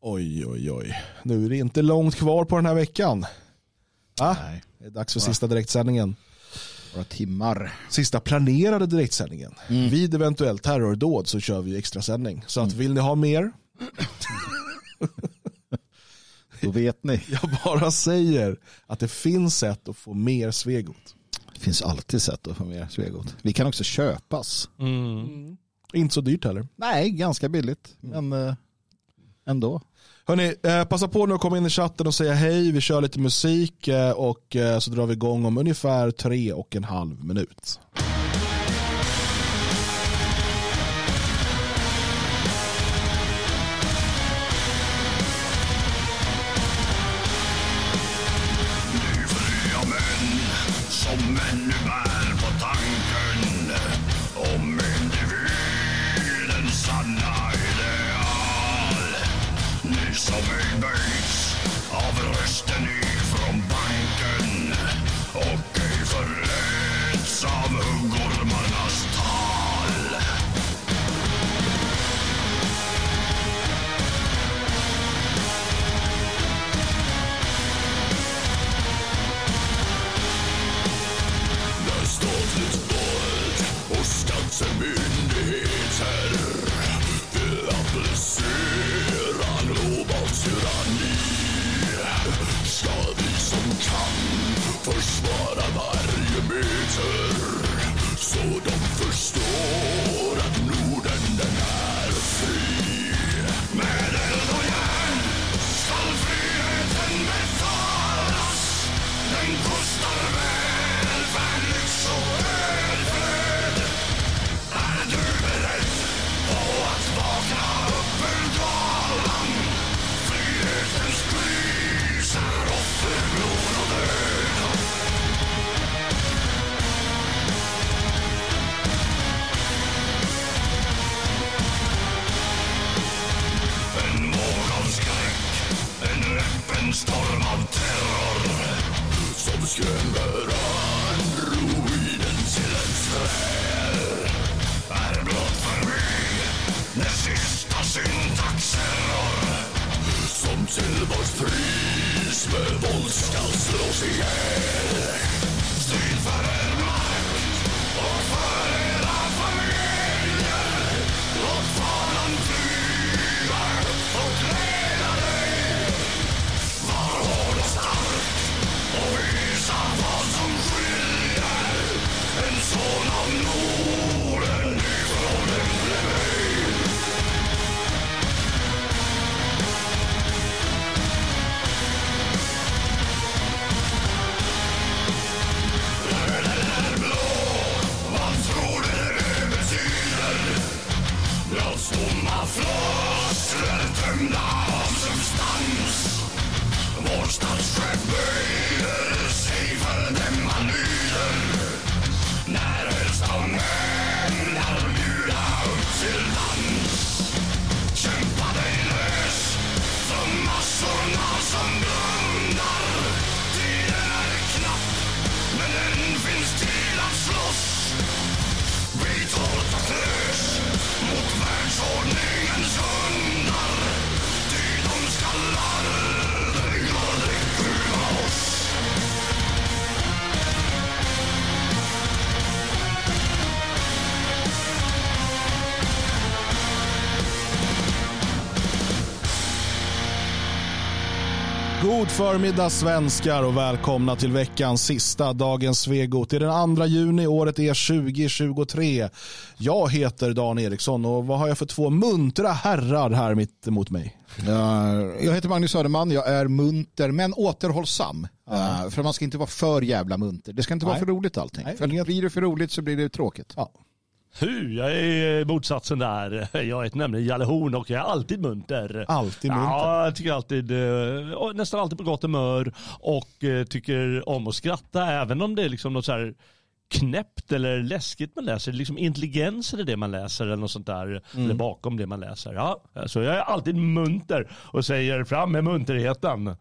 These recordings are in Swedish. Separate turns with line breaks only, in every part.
Oj, oj, oj. Nu är det inte långt kvar på den här veckan. Ah,
Nej.
det är dags för sista direktsändningen.
Några timmar.
Sista planerade direktsändningen. Vid eventuellt terrordåd så kör vi extrasändning. Så att vill ni ha mer,
Då vet ni.
jag bara säger att det finns sätt att få mer Svegot.
Det finns alltid sätt att få mer Svegot. Vi kan också köpas.
Inte så dyrt heller.
Nej, ganska billigt. Men eh, ändå.
Hörni, eh, passa på nu att komma in i chatten och säga hej. Vi kör lite musik eh, och eh, så drar vi igång om ungefär tre och en halv minut.
Storm av terror som skrämmer androiden till en träd är blott för mig den sista syntaxerror som till vårt pris med våld ska slås ihjäl. Blodstomma floskler tömda av substans. Vår statschef böjer sig för dem
God förmiddag svenskar och välkomna till veckans sista Dagens Svegot. Det är den 2 juni, året är 2023. Jag heter Dan Eriksson och vad har jag för två muntra herrar här mitt emot mig?
Ja, Jag heter Magnus Söderman, jag är munter men återhållsam. Eh, För man ska inte vara för jävla munter. Det ska inte vara
Nej.
för roligt allting.
Nej,
för blir det för roligt så blir det tråkigt.
Ja.
Hu, jag är motsatsen där. Jag heter nämligen Jalle Horn och jag är alltid munter.
Alltid munter.
Ja, jag tycker alltid, eh, nästan alltid på gott humör och eh, tycker om att skratta även om det är liksom något så här knäppt eller läskigt man läser. Liksom intelligensen i det man läser eller något sånt där. Eller bakom det man läser. Ja, så jag är alltid munter och säger fram med munterheten.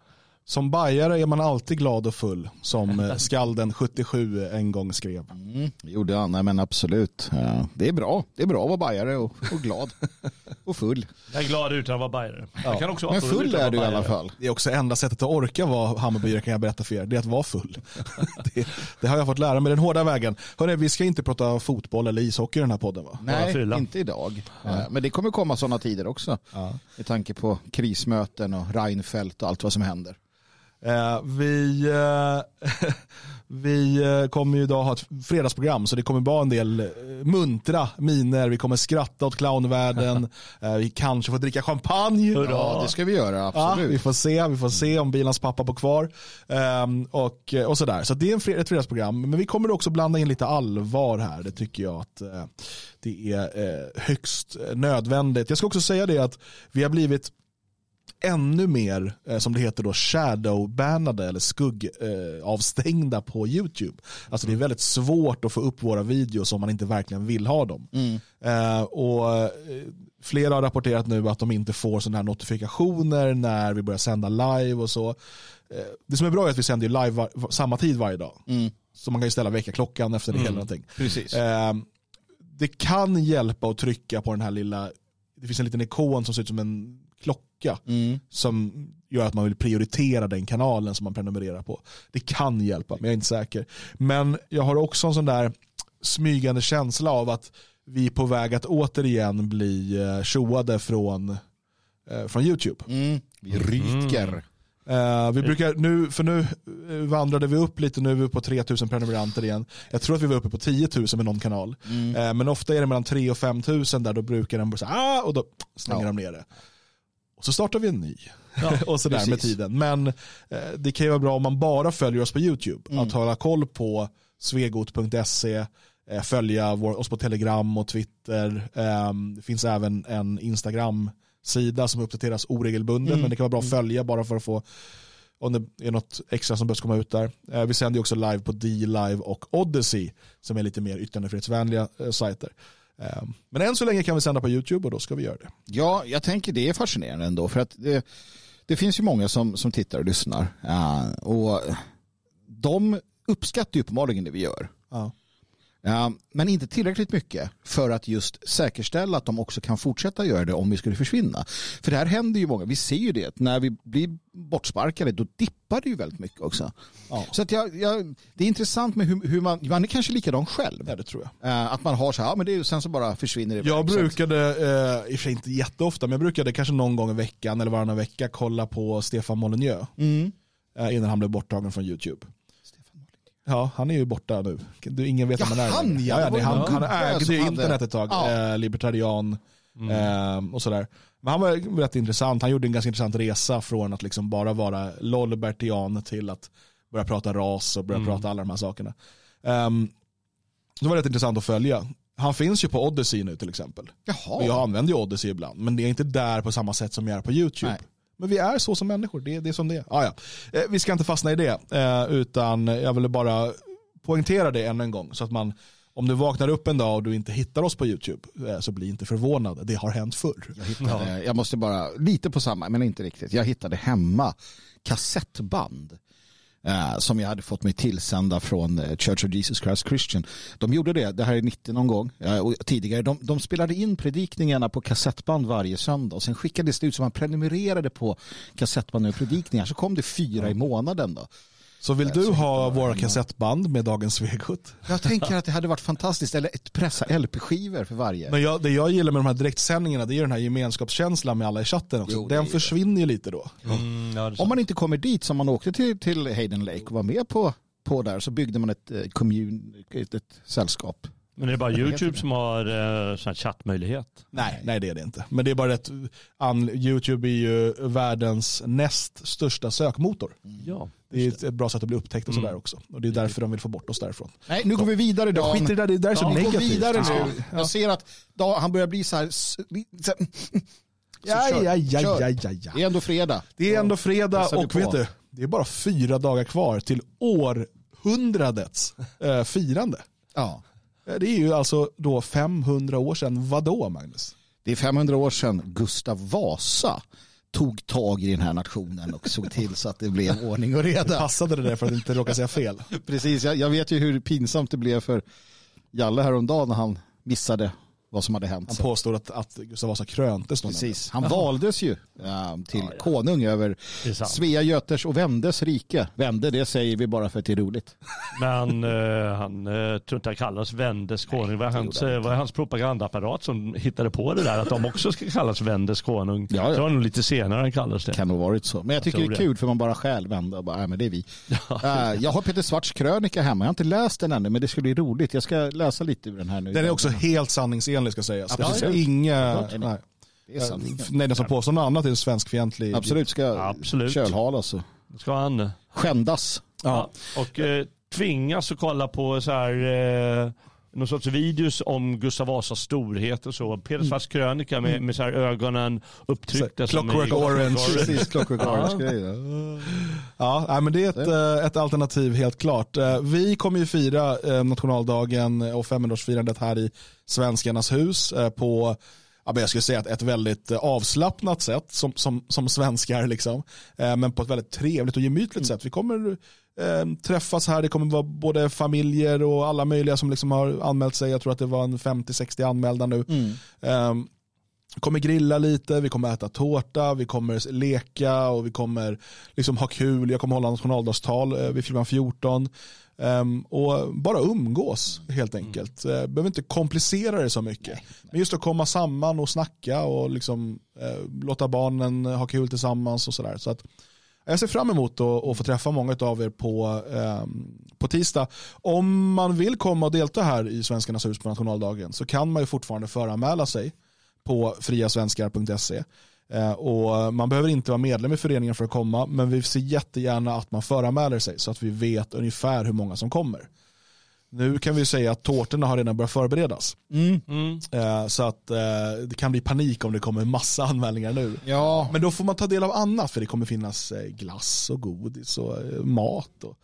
Som bajare är man alltid glad och full, som eh, skalden 77 en gång skrev.
Mm, det gjorde han, nej men absolut. Ja, det är bra. Det är bra att vara bajare och, och glad. Och full.
Jag är glad utan att vara bajare. Jag kan också vara
Men full är
att
du i
vara
alla
bajare.
fall.
Det är också enda sättet att orka vara Hammarbyare kan jag berätta för er. Det är att vara full. det, det har jag fått lära mig den hårda vägen. Hörrni, vi ska inte prata fotboll eller ishockey i den här podden va?
Nej, inte idag. Eh, Men det kommer komma sådana tider också. Med tanke på krismöten och Reinfeldt och allt vad som händer.
Eh, vi, eh, vi eh, kommer ju idag ha ett fredagsprogram så det kommer vara en del muntra miner. Vi kommer skratta åt clownvärlden. vi kanske får dricka champagne.
Hurra.
Ja, det ska vi göra,
Ja,
absolut.
vi får se, vi får se om bilans pappa bor kvar. Ehm, och, och sådär. Så det är en fred, ett fredagsprogram. Men vi kommer också blanda in lite allvar här. Det tycker jag att det är högst nödvändigt. Jag ska också säga det att vi har blivit ännu mer, eh, som det heter då, shadowbannade eller skuggavstängda eh, avstängda på YouTube. Alltså det är väldigt svårt att få upp våra videos om man inte verkligen vill ha dem. Eh, och flera har rapporterat nu att de inte får sådana här notifikationer när vi börjar sända live och så. Det som är bra är att vi sänder live var, samma tid varje dag. Så man kan ju ställa väckarklockan efter det eller någonting.
Precis.
Det kan hjälpa att trycka på den här lilla, det finns en liten ikon som ser ut som en klocka
Mm.
som gör att man vill prioritera den kanalen som man prenumererar på. Det kan hjälpa, men jag är inte säker. Men jag har också en sån där smygande känsla av att vi är på väg att återigen bli eh, tjoade från, eh, från YouTube.
Mm. Vi ryker.
Eh, vi brukar nu, för nu vandrade vi upp lite, nu är vi på 3000 prenumeranter igen. Jag tror att vi var uppe på 10 000 med någon kanal. Eh, men ofta är det mellan 3 och 5 000 där då brukar den bara säga ah, och då slänger
Ja.
de ner det. Och så startar vi en ny. och sådär med
precis.
tiden. Men eh, det kan ju vara bra om man bara följer oss på YouTube. Att hålla koll på svegot.se, eh, följa vår, oss på Telegram och Twitter. Eh, det finns även en Instagram-sida som uppdateras oregelbundet. Men det kan vara bra att följa bara för att få om det är något extra som behövs komma ut där. Eh, vi sänder också live på D-Live och Odyssey som är lite mer yttrandefrihetsvänliga eh, sajter. Eh, men än så länge kan vi sända på YouTube och då ska vi göra det.
Ja, jag tänker det är fascinerande ändå. För att det, det finns ju många som, som tittar och lyssnar. Ja, och de uppskattar ju uppenbarligen det vi gör.
Ja.
Men inte tillräckligt mycket för att just säkerställa att de också kan fortsätta göra det om vi skulle försvinna. För det här händer ju många, vi ser ju det, när vi blir bortsparkade då dippar det ju väldigt mycket också.
Ja.
Så att jag, jag, det är intressant med hur, hur man, man är kanske likadan själv.
ja, det tror jag.
Eh, att man har så här, ja, men det är, sen så bara försvinner det.
Jag brukade, eh, i och för sig inte jätteofta, men jag brukade kanske någon gång i veckan eller varannan vecka kolla på Stefan Molyneux
Mm.
eh, innan han blev borttagen från YouTube. Ja, han är ju borta nu. Du, ingen vet
Ja,
vem han är.
han, ja,
ja,
det
han, han ägde ju internet ett tag,
Ja.
eh, libertarian eh, och sådär. Men han var rätt intressant. Han gjorde en ganska intressant resa från att liksom bara vara lolbertian till att börja prata ras och börja prata alla de här sakerna. Um, det var rätt intressant att följa. Han finns ju på Odyssey nu till exempel.
Jaha.
Och jag använder ju Odyssey ibland, men det är inte där på samma sätt som jag är på YouTube.
Nej.
Men vi är så som människor, det, är- det är som det är. Ah, ja. eh, vi ska inte fastna i det, eh, utan jag ville bara poängtera det än en gång. Så att man, om du vaknar upp en dag och du inte hittar oss på YouTube, eh, så bli inte förvånad. Det har hänt förr.
Jag, hittade, jag måste bara, lite på samma, men inte riktigt. Jag hittade hemma kassettband. Eh, som jag hade fått mig tillsända från eh, Church of Jesus Christ Christian. De gjorde det, det här är 90 någon gång, eh, och tidigare. De, de spelade in predikningarna på kassettband varje söndag. Och sen skickades det ut så man prenumererade på kassettband och predikningar. Så kom det fyra i månaden då.
Så vill du ha våra kassettband med dagens Svegot?
Jag tänker att det hade varit fantastiskt, eller ett pressa LP-skivor för varje.
Men jag, det jag gillar med de här direktsändningarna det är den här gemenskapskänslan med alla i chatten också.
Jo, det
Den
är-
försvinner ju lite då.
Mm, ja, det är
Om man inte kommer dit som man åkte till, till Hayden Lake och var med på, på där så byggde man ett, eh, kommun, ett, ett sällskap.
Men är det bara YouTube som har eh, sån här chattmöjlighet?
Nej, nej det är det inte. Men det är bara att an, YouTube är ju världens näst största sökmotor.
Ja.
Det är ett, bra sätt att bli upptäckt och sådär också. Och det är därför de vill få bort oss därifrån.
Nej, nu går vi vidare Dan.
Skit i det där, det där är så
Ja, vi går
negativt.
vidare
Ja.
nu. Jag ser att Dan, han börjar bli så här... så-
Ja,
kör,
ja, ja,
kör.
ja, ja, ja.
Det är ändå fredag.
Det är ändå fredag och vet du, det är bara fyra dagar kvar till århundradets eh, firande.
Ja.
Eh, Det är ju alltså då 500 år sedan. Vadå Magnus?
Det är 500 år sedan Gustav Vasa tog tag i den här nationen och såg till så att det blev ordning och reda.
Passade det där för att inte råka säga fel?
Precis, jag, jag vet ju hur pinsamt det blev för Jalle häromdagen när han missade vad som hade hänt.
Han påstod att, att Gustav Vasa kröntes.
Precis. Han valdes ju eh, till konung över
Det är sant.
Svea, Göters och Vendes rike. Vände, det säger vi bara för att det är roligt.
Men eh, han uh, tror inte han kallas Vendes konung. Det var hans, eh, var hans propagandaapparat som hittade på det där att de också ska kallas Vendes konung.
Ja, ja.
Det var nog lite senare han kallades det.
Kan nog varit så. Men jag tycker
tror
det är
det.
kul för man bara stjäl Vände och bara, nej men det är vi. Eh, jag har Peter Svarts krönika hemma. Jag har inte läst den ännu men det ska bli roligt. Jag ska läsa lite ur den här nu.
Den är också helt sanningsenlig ska sägas. Det finns
Absolut.
inga... Nej.
Det är sant.
Nej, den som påstår något annat är svenskfientlig.
Absolut ska
Absolut.
kölhalas och
Ska han eh,
skändas.
Ja.
och eh, tvingas att kolla på så här eh, någon sorts videos om Gustav Vasas storhet och så. Peter Svarts krönika med, med så här ögonen upptryckta.
Så, Clockwork Orange.
Precis, Clockwork
Ja.
Orange-grejer.
Ja, men det är ett, eh, ett alternativ helt klart. Eh, Vi kommer ju fira eh, nationaldagen och 500-årsfirandet här i Svenskarnas hus på ja, men jag skulle säga att ett väldigt avslappnat sätt som, som, som svenskar. Liksom. Men på ett väldigt trevligt och gemytligt sätt. Vi kommer träffas här, det kommer vara både familjer och alla möjliga som liksom har anmält sig. Jag tror att det var en 50-60 anmälda nu. Eh, kommer grilla lite, vi kommer äta tårta, vi kommer leka och vi kommer liksom ha kul. Jag kommer hålla nationaldagstal eh, vid klockan 14. Ehm, och bara umgås helt enkelt. Eh, behöver inte komplicera det så mycket. Men just att komma samman och snacka och liksom, eh, låta barnen ha kul tillsammans och sådär. Så att, jag ser fram emot att, få träffa många av er på, eh, på tisdag. Om man vill komma och delta här i Svenskarnas hus på nationaldagen så kan man ju fortfarande föranmäla sig på friasvenskar.se. Eh, och man behöver inte vara medlem i föreningen för att komma, men vi ser jättegärna att man föranmäler sig så att vi vet ungefär hur många som kommer. Nu kan vi säga att tårtorna har redan börjat förberedas.
Mm.
Mm.
Eh, Så att eh, det kan bli panik om det kommer massa anmälningar nu.
Ja,
Men då får man ta del av annat för det kommer finnas eh, glass och godis och eh, mat. Och...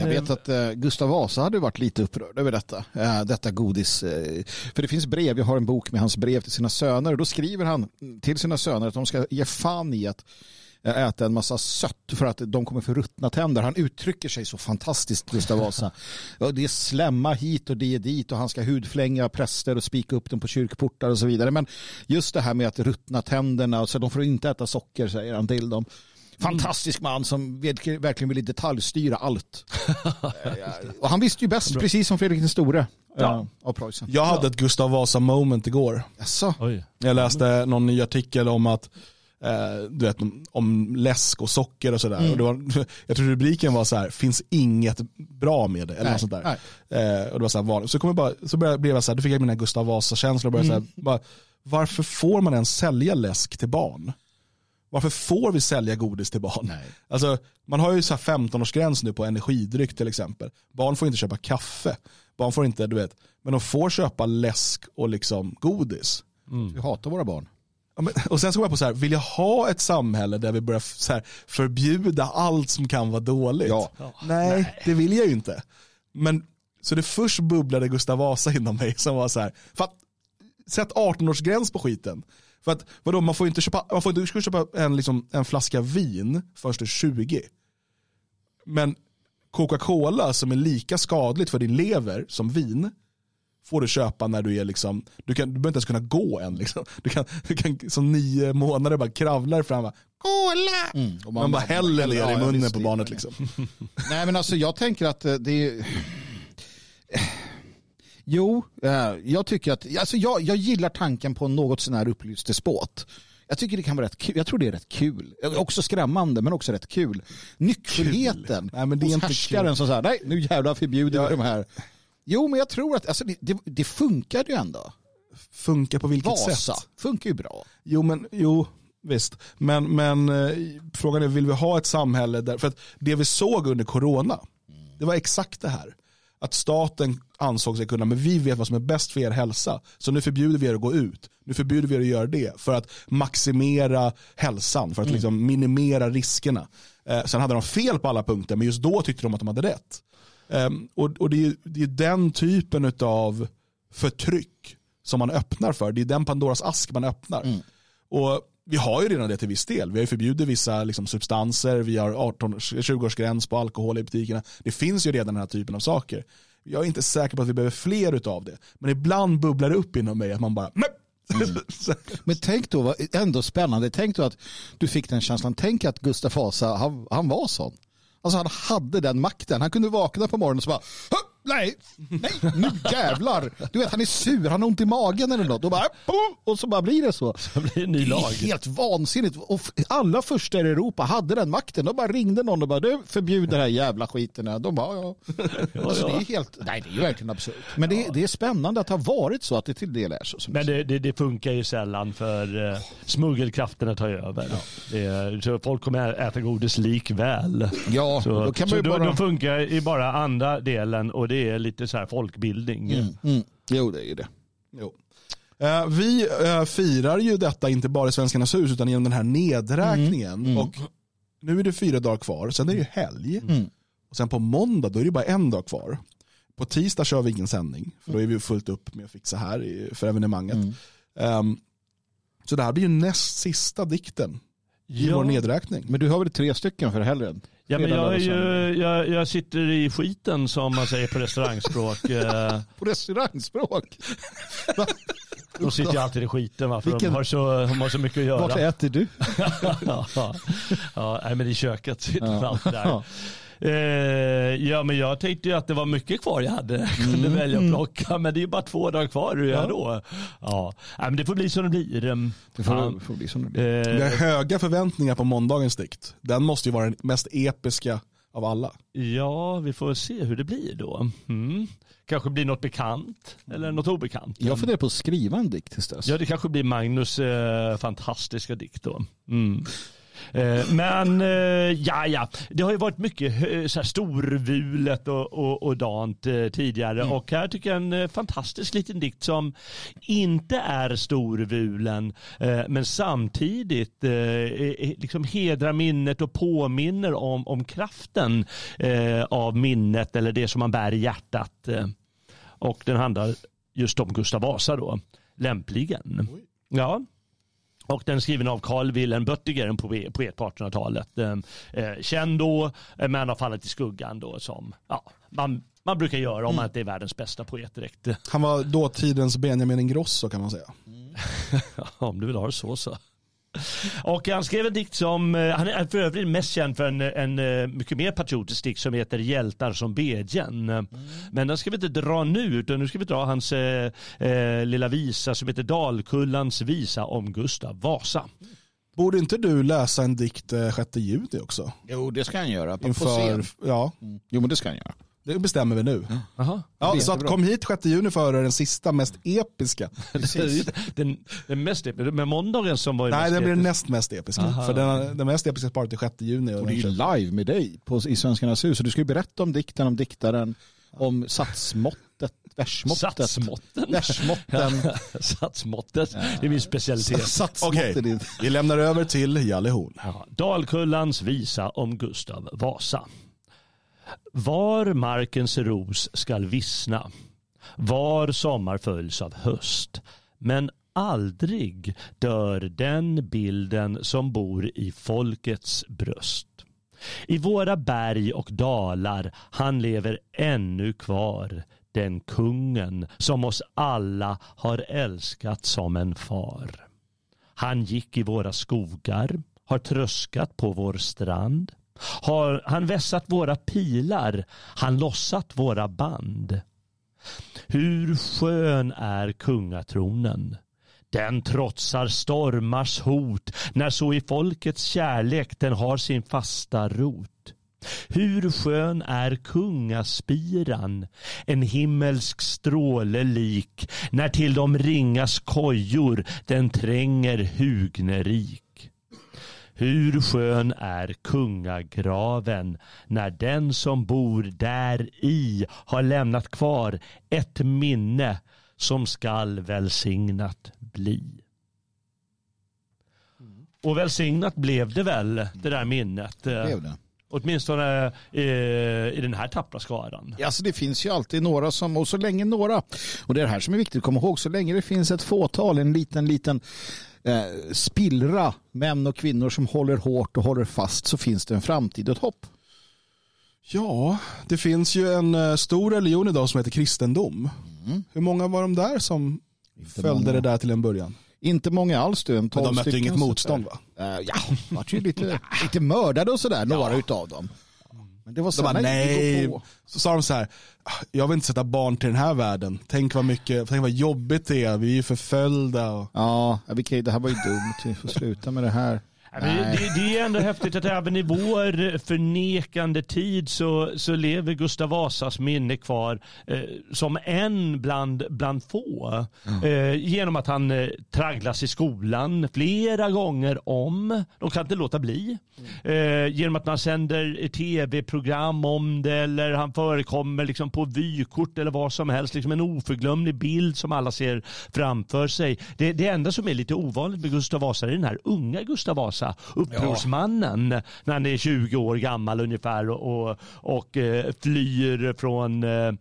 jag vet att eh, Gustav Vasa hade varit lite upprörd över detta. Eh, detta godis. Eh, för det finns brev, jag har en bok med hans brev till sina söner. Och då skriver han till sina söner att de ska ge fan i att äta en massa sött för att de kommer få ruttna tänder. Han uttrycker sig så fantastiskt, Gustav Vasa. Det är slämma hit och det är dit och han ska hudflänga präster och spika upp dem på kyrkportar och så vidare. Men just det här med att ruttna tänderna, så de får inte äta socker, säger han till dem. Fantastisk man som verkligen ville detaljstyra allt. och han visste ju bäst, precis som Fredrik den store
Ja.
eh, av Preussen.
Jag hade ett Gustav Vasa moment igår.
Jaså?
Jag läste någon ny artikel om att eh, du vet, om- läsk och socker och sådär. Och det var, jag tror rubriken var så här, finns inget bra med det. Eller
Nej,
något sånt där. Eh, och det var så här vanligt. Så, kom jag bara, så började, blev jag så här, då fick jag mina Gustav Vasa-känslor. och började
Mm.
Så här, bara, varför får man ens sälja läsk till barn? Varför får vi sälja godis till barn?
Nej.
Alltså, man har ju så här 15-årsgräns nu på energidryck till exempel. Barn får inte köpa kaffe. Barn får inte, du vet, men de får köpa läsk och liksom godis.
Vi hatar våra barn.
Ja, men, och sen så går jag på så här, vill jag ha ett samhälle där vi börjar så här, förbjuda allt som kan vara dåligt?
Ja.
Nej, det vill jag ju inte. Men, så det först bubblade Gustav Vasa inom mig som var så här, för att, sätt 18-årsgräns på skiten. För att, vadå, man får ju inte köpa, man får inte, köpa en, liksom, en flaska vin först till 20. Men Coca-Cola som är lika skadligt för din lever som vin får du köpa när du är liksom, du, kan, du behöver inte ens kunna gå än. Liksom. Du, kan, du kan som nio månader bara kravlar fram och bara, Cola!
Mm. Och
Man, bara häller ner
Ja,
i
ja,
munnen
visst,
på barnet. Liksom.
Nej men alltså jag tänker att eh, det är... Jo, eh, jag tycker att, alltså jag, jag gillar tanken på något sån här upplyst despot. Jag tycker det kan vara rätt kul. Jag tror det är rätt kul. Också skrämmande men också rätt kul. Nyckfullheten
Nej, men det är
hos
inte
härskaren
kul.
som säger nej nu jävlar förbjuder vi de här. Jo men jag tror att alltså, det, det, det funkar ju ändå.
Funkar på vilket
Vasa
sätt?
funkar ju bra.
Jo, men jo, visst. Men, men eh, frågan är, vill vi ha ett samhälle där, för att det vi såg under corona, det var exakt det här. Att staten ansåg sig kunna, men vi vet vad som är bäst för er hälsa, så nu förbjuder vi er att gå ut. Nu förbjuder vi er att göra det för att maximera hälsan, för att liksom minimera riskerna. Eh, sen hade de fel på alla punkter, men just då tyckte de att de hade rätt. Ehm, och och det, är, det är den typen av förtryck som man öppnar för. Det är den Pandoras ask man öppnar. Och vi har ju redan det till viss del. Vi har ju förbjudit vissa liksom, substanser, vi har 18 20-årsgräns på alkohol i butikerna. Det finns ju redan den här typen av saker. Jag är inte säker på att vi behöver fler utav det. Men ibland bubblar det upp inom mig att man bara "Men!" Så-
Men tänk då, ändå spännande, tänk då att du fick den känslan, tänk att Gustav Vasa, han, han var sån. Alltså han hade den makten, han kunde vakna på morgonen och så bara, nej, nej, nu jävlar. Du vet han är sur, han har ont i magen eller något. Och, bara, och så bara blir det så.
Det blir en ny
Det är
lag.
helt vansinnigt. Och alla första i Europa hade den makten. De bara ringde någon och bara, du förbjud den här jävla skiten. De bara, ja. Alltså, det är helt, nej det är ju verkligen absurt. Men det, är- det är spännande att det har varit så att det till del är så.
Men det, det, det funkar ju sällan för uh, smuggelkrafterna tar över. Det är, så folk kommer äta godis likväl.
ja,
Så,
då kan
så
man ju
då,
bara...
då funkar ju bara andra delen och det är lite så här folkbildning.
Mm, mm. Jo, det är det.
Jo. Eh, Vi eh, firar ju detta inte bara i Svenskarnas hus utan genom den här nedräkningen. Och nu är det fyra dagar kvar, sen är det ju helg.
Mm.
Och sen på måndag då är det bara en dag kvar. På tisdag kör vi ingen sändning, för då är vi fullt upp med att fixa här för evenemanget.
Mm.
Ehm, så det här blir ju näst sista dikten i vår nedräkning.
Men du har väl tre stycken för helgen?
Ja, men jag, ju, jag, jag sitter i skiten som man säger på restaurangspråk. Eh,
På restaurangspråk?
De sitter ju alltid i skiten va? för
Vilken-
de, har så, de har så mycket att göra.
Vart äter du?
ja, ja, men i köket sitter man alltid där.
Ja.
Eh, ja, men jag tänkte ju att det var mycket kvar jag hade. Jag kunde välja att plocka, men det är ju bara två dagar kvar. Hur jag då? Ja, nej, men det får bli som det blir. Ehm,
Det får,
ja.
får bli som det blir.
Vi har
Eh,
höga förväntningar på måndagens dikt. Den måste ju vara den mest episka av alla.
ja, vi får se hur det blir då. Mm. Kanske blir något bekant eller något obekant.
Jag funderar på att skriva en dikt tills dess.
Ja, det kanske blir Magnus eh, fantastiska dikt då. Mm. Eh, men eh, ja, ja, det har ju varit mycket eh, så här storvulet och, och, och dant tidigare och här tycker jag en fantastisk liten dikt som inte är storvulen men samtidigt liksom hedrar minnet och påminner om, om kraften av minnet eller det som man bär i hjärtat. Och den handlar just om Gustav Vasa då, lämpligen. Ja. Och den är skriven av Carl Wilhelm Böttiger, en poet poet på 1800-talet. Eh, eh, känd då, eh, men har fallit i skuggan då som ja, man, man brukar göra om man inte är världens bästa poet direkt.
Han var dåtidens Benjamin Ingrosso kan man säga.
om du vill ha det så så. Och han skrev en dikt som, eh, han är för övrigt mest känd för en, en eh, mycket mer patriotisk dikt som heter Hjältar som bedjen. Men den ska vi inte dra nu utan nu ska vi dra hans eh, eh, lilla visa som heter Dalkullans visa om Gustav Vasa.
Borde inte du läsa en dikt eh, 6 juni också?
Jo, det ska han göra. På, på
Inför,
scen.
ja,
Mm. Jo, men det ska han göra.
Det bestämmer vi nu.
Aha.
Ja, så att kom hit 6 juni för den sista mest episka.
den, den mest episka, men måndagen som var
Nej, blir den
episk.
näst mest episka.
Aha.
För den, den mest episka sparet är 6 juni. Och
Och det är ju live med dig på, i Svenskarnas hus. Så du ska ju berätta om dikten, om diktaren, om satsmåttet, versmåttet.
Satsmåtten.
Versmåtten.
Satsmåttet, det är min specialitet.
Okej, vi lämnar över till Jalle Horn.
Ja, Dalkullans visa om Gustav Vasa. Var markens ros skall vissna, var sommar följs av höst, men aldrig dör den bilden som bor i folkets bröst. I våra berg och dalar han lever ännu kvar, den kungen som oss alla har älskat som en far. Han gick i våra skogar, har tröskat på vår strand. Har han vässat våra pilar, han lossat våra band. Hur skön är kungatronen. Den trotsar stormars hot när så i folkets kärlek den har sin fasta rot. Hur skön är kungaspiran, en himmelsk stråle lik, när till de ringas kojor den tränger hugnerik. Hur skön är kungagraven när den som bor där i har lämnat kvar ett minne som skall välsignat bli. Och välsignat blev det väl, det där minnet.
Blev det.
Åtminstone eh, i den här tappra skaran.
Alltså det finns ju alltid några som, och så länge några, och det är det här som är viktigt att komma ihåg, så länge det finns ett fåtal, en liten, liten eh, spillra män och kvinnor som håller hårt och håller fast så finns det en framtid och ett hopp.
Ja, det finns ju en eh, stor religion idag som heter kristendom. Hur många var de där som
Mm. Inte
följde
många.
det där till en början?
Inte många alls du, en
Men
12
de mötte
stycken
inget motstånd va?
Eh, ja, vart ju lite, lite mördade och sådär, några utav dem. Men det var
De
så
bara,
här,
nej. Så sa de så här, "Ah, jag vill inte sätta barn till den här världen. Tänk vad mycket, tänk vad jobbigt det är, vi är ju förföljda. Och...
Ja, vi kan, det här var ju dumt, vi får sluta med det här.
Det, det, är ändå häftigt att även i vår förnekande tid så, så lever Gustav Vasas minne kvar eh, som en bland, bland få. Eh, genom att han eh, tragglas i skolan flera gånger om. De kan inte låta bli. Eh, genom att man sänder tv-program om det eller han förekommer liksom på vykort eller vad som helst. Liksom en oförglömlig bild som alla ser framför sig. Det, det enda som är lite ovanligt med Gustav Vasa är den här unga Gustav Vasa, upprorsmannen, när han är 20 år gammal ungefär och, och, och eh, flyr från eh,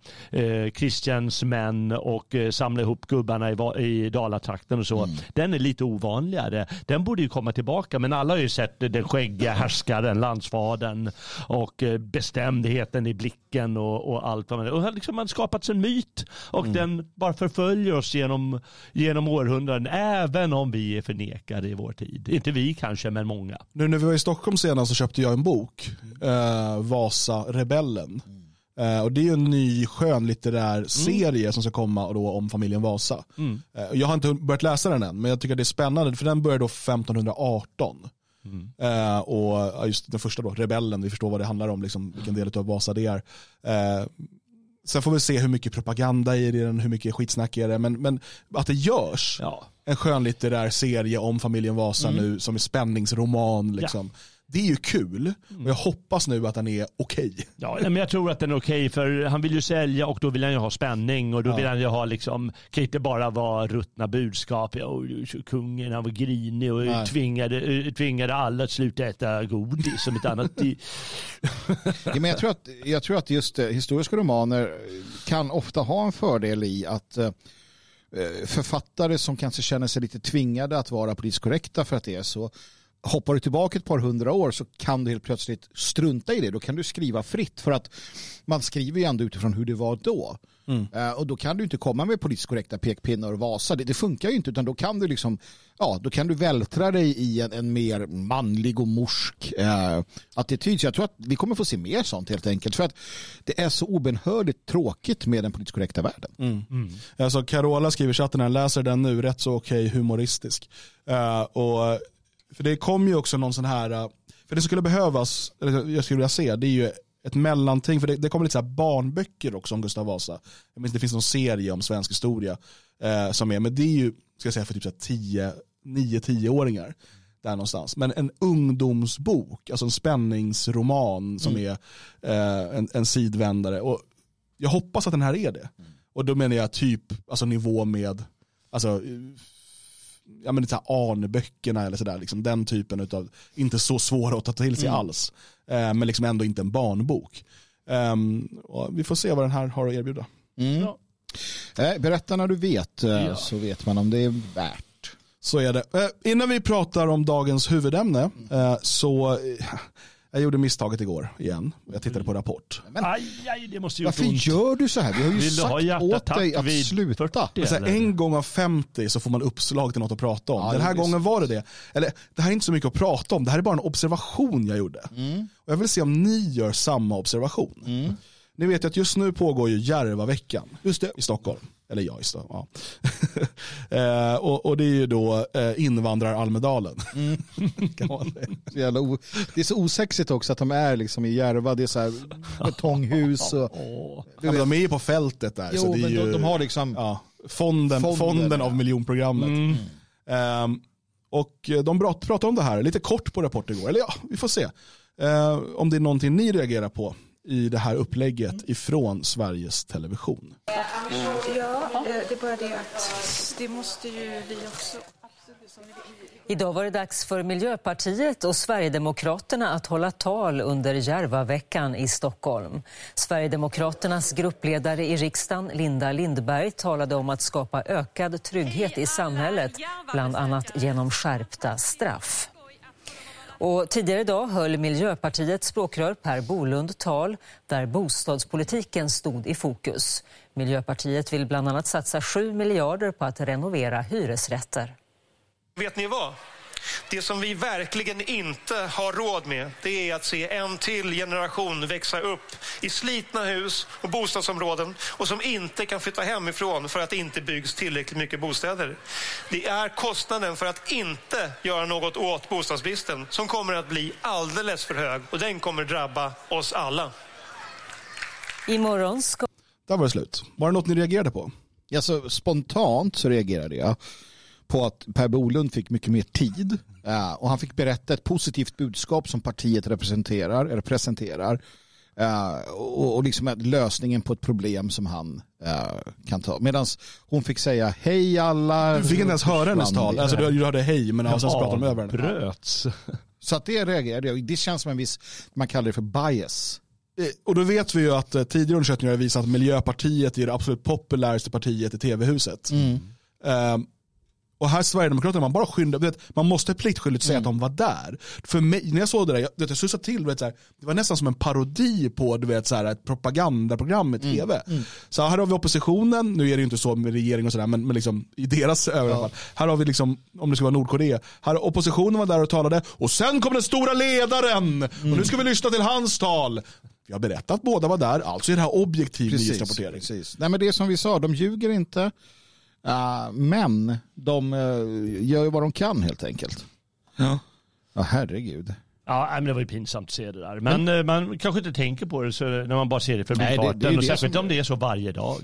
eh, Christians män och eh, samlar ihop gubbarna i, i Dalatrakten och så. Den är lite ovanligare. Den borde ju komma tillbaka men alla har ju sett den skäggiga härskaren, landsfadern och bestämdheten i blicken och, och allt vad man och liksom man skapats en myt och den bara förföljer oss genom, genom århundraden även om vi är förnekade i vår tid. Inte vi kanske men många.
Nu när vi var i Stockholm senast så köpte jag en bok, eh, Vasa rebellen. Eh, och det är ju en ny skönlitterär serie som ska komma och då om familjen Vasa. Eh, och jag har inte börjat läsa den än, men jag tycker det är spännande för den börjar då 1518. Eh, och ja, just den första då, rebellen, vi förstår vad det handlar om, liksom, vilken del av Vasa det är. Eh, sen får vi se hur mycket propaganda är det i den, hur mycket skitsnack är det, men, men att det görs
Ja.
en skönlitterär serie om familjen Vasa nu som är spänningsroman. Liksom. Det är ju kul och jag hoppas nu att den är okej.
Ja, nej, men jag tror att den är okej för han vill ju sälja och då vill han ju ha spänning och då vill han ju ha liksom, kan inte bara vara ruttna budskap. Ja, och kungen han var grinig och
Nej.
tvingade, eh, tvingade alla att sluta äta godis som ett annat.
Ja, men jag, tror att, jag tror att just eh, historiska romaner kan ofta ha en fördel i att eh, författare som kanske känner sig lite tvingade att vara politiskt korrekta för att det är så hoppar du tillbaka ett par hundra år så kan du helt plötsligt strunta i det. Då kan du skriva fritt för att man skriver ju ändå utifrån hur det var då. Eh, och då kan du inte komma med politiskt korrekta pekpinnar och Vasa. Det, det funkar ju inte utan då kan du liksom ja, då kan du vältra dig i en, en mer manlig och morsk eh, attityd. Så jag tror att vi kommer få se mer sånt helt enkelt. För att det är så obenhörligt tråkigt med den politiskt korrekta världen.
Alltså Carola skriver i chatten, här, läser den nu, rätt så okej humoristisk. Eh, och, för det kom ju också någon sån här, eh, för det skulle behövas, eller jag skulle vilja se, det är ju ett mellanting, för det, det kommer lite så barnböcker också om Gustav Vasa. Jag minns, det finns någon serie om svensk historia eh, som är, men det är ju, ska jag säga, för typ så här 10, 9-10-åringar. Där någonstans. Men en ungdomsbok, alltså en spänningsroman som är eh, en, en sidvändare. Och jag hoppas att den här är det. Och då menar jag typ alltså nivå med alltså, ja, men så här Arne-böckerna eller sådär. Liksom den typen av, inte så svåra att ta till sig alls. Eh, men liksom ändå inte en barnbok. Och vi får se vad den här har att erbjuda.
Ja.
Eh, berätta när du vet eh,
Ja.
så vet man om det är värt.
Så är det. Eh, innan vi pratar om dagens huvudämne eh, så eh, jag gjorde misstaget igår igen. Jag tittade på Rapport.
Aj, aj, det måste ju
Varför
ont.
gör du så här? Vi har ju
Vill
sagt åt dig att sluta.
40?
Men så här, en gång av 50 så får man uppslag till något att prata om.
Ja,
Den här
visst.
gången var det det. Eller det här är inte så mycket att prata om, det här är bara en observation jag gjorde. Och jag vill se om ni gör samma observation. Ni vet ju att just nu pågår ju Järvaveckan
Just det.
i Stockholm. Eller ja, i Stockholm. Ja. eh, och, och det är ju då eh, invandrar-Almedalen. säga.
Så jävla o- det är så osexigt också att de är liksom i Järva. Det är så här betonghus. Och.
Ja, men de är ju på fältet där. så
jo,
det är
men
ju,
de, de har liksom...
ja, fonden,
Fonden,
fonden, av miljonprogrammet. Ehm, och de prat- pratar om det här lite kort på Rapport igår. Eller ja, vi får se. Eh, om det är någonting ni reagerar på i det här upplägget ifrån Sveriges Television.
Ja, eh, det är bara det att det måste ju vi också.
Idag var det dags för Miljöpartiet och Sverigedemokraterna att hålla tal under Järvaveckan i Stockholm. Sverigedemokraternas gruppledare i riksdagen, Linda Lindberg, talade om att skapa ökad trygghet i samhället, bland annat genom skärpta straff. Och tidigare idag höll Miljöpartiets språkrör Per Bolund tal där bostadspolitiken stod i fokus. Miljöpartiet vill bland annat satsa 7 miljarder på att renovera hyresrätter.
Vet ni vad? Det som vi verkligen inte har råd med det är att se en till generation växa upp i slitna hus och bostadsområden och som inte kan flytta hemifrån för att det inte byggs tillräckligt mycket bostäder. Det är kostnaden för att inte göra något åt bostadsbristen som kommer att bli alldeles för hög och den kommer drabba oss alla.
Imorgon ska
Där var det slut. Var det något ni reagerade på?
Alltså, spontant så reagerade jag på att Per Bolund fick mycket mer tid och han fick berätta ett positivt budskap som partiet representerar, eller presenterar och, liksom lösningen på ett problem som han kan ta. Medan hon fick säga hej alla.
Du fick inte ens höra hennes tal. Alltså du, hörde hej men sen så pratade de över.
Bröts.
Så att det reagerade jag. Det känns som en viss, man kallar det för bias.
Eh, Och då vet vi ju att eh, tidigare undersökningar har visat att Miljöpartiet är det absolut populäraste partiet i tv-huset. Ehm, och här Sverigedemokraterna, man bara skyndar, vet, man måste pliktskyldigt säga att de var där. För mig, när jag såg det där, jag, vet, jag susade till, vet, så här, det var nästan som en parodi på du vet, så här, ett propagandaprogram i tv. Så här har vi oppositionen, nu är det ju inte så med regering och sådär, men, men liksom, i deras ögon i alla fall. Här har vi liksom, om det ska vara Nordkorea, här oppositionen var där och talade, och sen kom den stora ledaren, och nu ska vi lyssna till hans tal. Jag har berättat att båda var där, alltså är det här objektiv nyhetsrapportering.
precis. Nej men det som vi sa, de ljuger inte. Eh, men de eh, gör ju vad de kan helt enkelt.
Ja.
Ja herregud.
Ja, men det var ju pinsamt att se det där. Men eh, man kanske inte tänker på det så, när man bara ser det för
det
Och särskilt om det är så varje dag.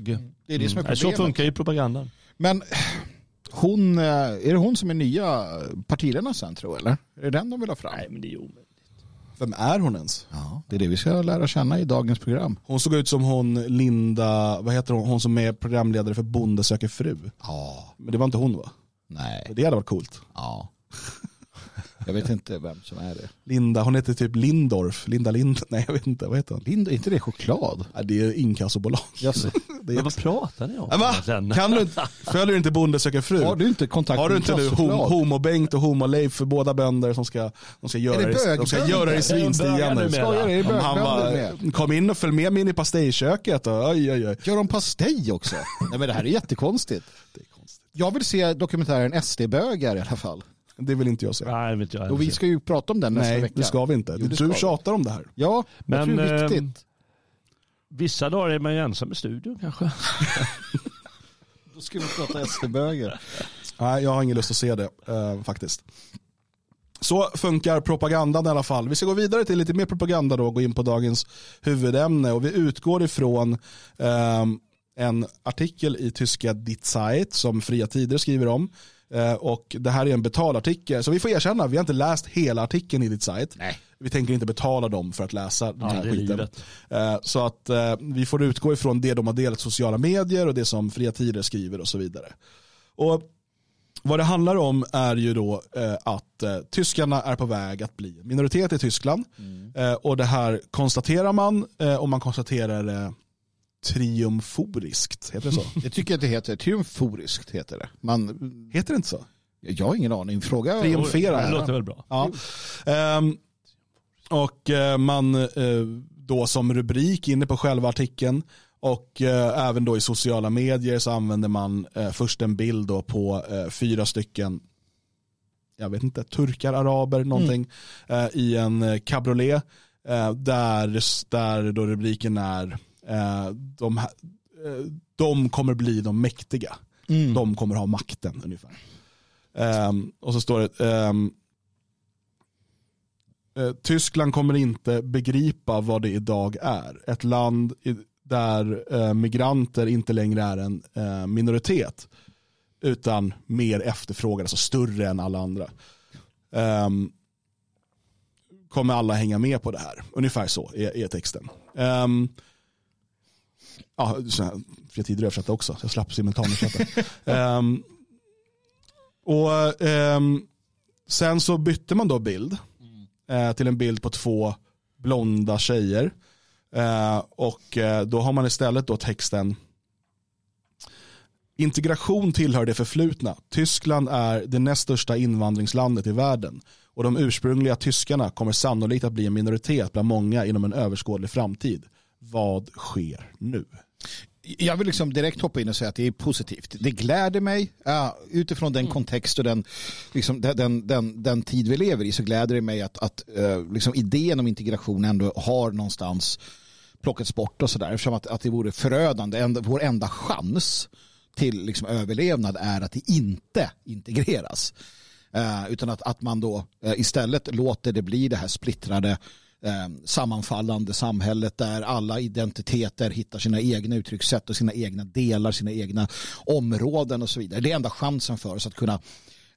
Det är det som är
Så
problemet.
funkar ju propagandan.
Men hon, eh, är det hon som är nya partiledarna sen tror jag, eller? Är det den de vill ha fram?
Nej, men det är omöjligt.
Vem är hon ens?
Ja, det är det vi ska lära känna i dagens program.
Hon såg ut som hon Linda, vad heter hon, hon som är programledare för Bonde söker fru.
Ja,
Men det var inte hon va?
nej,
Det hade varit coolt.
ja. Jag vet inte vem som är det.
Linda, hon heter typ Lindorf, Linda Lind, nej jag vet inte, vad heter hon?
Lind, är inte det choklad?
Ja, det är inkassobolag.
Jaså.
Det är
Men vad pratar ni om?
Ja, va? Kan du inte, följer du inte Bonde söker fru?
Har du inte kontakt
Har du inte nu hom, homo-Bengt och homo-Leif för båda bönder som ska, de ska göra
det
de ska göra det i svinstian nu. Om han var, kom in och följ med mig in i pastejköket och oj oj oj.
Gör de pastej också? Nej men det här är jättekonstigt.
Det är konstigt.
Jag vill se dokumentären SD-bögar i alla fall.
Det vill inte jag se.
Nej, vet jag
Och vi ska ju prata om den nästa
Nej,
vecka.
det ska vi inte.
Jo,
du
vi.
tjatar om det här.
Ja,
Men,
jag tror det är
ehm,
viktigt.
Vissa dagar är man ju ensam i studion kanske.
Då ska vi prata SD-bögar.
Nej, jag har ingen lust att se det eh, faktiskt. Så funkar propagandan i alla fall. Vi ska gå vidare till lite mer propaganda då och gå in på dagens huvudämne. Och vi utgår ifrån ehm, en artikel i tyska Die Zeit som Fria Tider skriver om. Eh, och det här är en betalartikel. Så vi får erkänna, vi har inte läst hela artikeln i Die Zeit.
Nej.
Vi tänker inte betala dem för att läsa den
Ja,
här
är
skiten.
livet.
Eh, Så att eh, vi får utgå ifrån det de har delat sociala medier och det som Fria Tider skriver och så vidare. Och vad det handlar om är ju då att tyskarna är på väg att bli minoritet i Tyskland. Eh, och det här konstaterar man och man konstaterar det triumforiskt. Heter det så?
Jag tycker att det heter triumforiskt heter det. Man,
Heter det inte så?
jag har ingen aning. Fråga.
Triumfera.
Det låter väl bra.
Ja. Ehm, och eh, man eh, då som rubrik inne på själva artikeln och eh, även då i sociala medier så använder man först en bild då på fyra stycken jag vet inte, turkar, araber, någonting eh, i en cabriolet där, där då rubriken är de, här- eh, de kommer bli de mäktiga.
Mm.
De kommer ha makten ungefär. Ehm, och så står det eh, Tyskland kommer inte begripa vad det idag är. Ett land där eh, migranter inte längre är en eh, minoritet utan mer efterfrågade, alltså större än alla andra. Ehm, kommer alla hänga med på det här? Ungefär så är, är texten. Um, ja, fria tider översatta också, så jag slapp simultanöversätta. um, och ehm, sen så bytte man då bild eh, till en bild på två blonda tjejer. Eh, och eh, då har man istället då texten Integration tillhör det förflutna. Tyskland är det näst största invandringslandet i världen och de ursprungliga tyskarna kommer sannolikt att bli en minoritet bland många inom en överskådlig framtid. Vad sker nu?
Jag vill liksom direkt hoppa in och säga att det är positivt. Det gläder mig. Ja, utifrån den kontext och den, liksom, den, den, den, tid vi lever i så gläder det mig att, att uh, liksom idén om integration ändå har någonstans plockats bort och sådär. Eftersom att, att det vore förödande. Vår enda chans till liksom, överlevnad är att det inte integreras. Uh, utan att, att man då uh, istället låter det bli det här splittrade Eh, sammanfallande samhället där alla identiteter hittar sina egna uttryckssätt och sina egna delar, sina egna områden och så vidare. Det är enda chansen för oss att kunna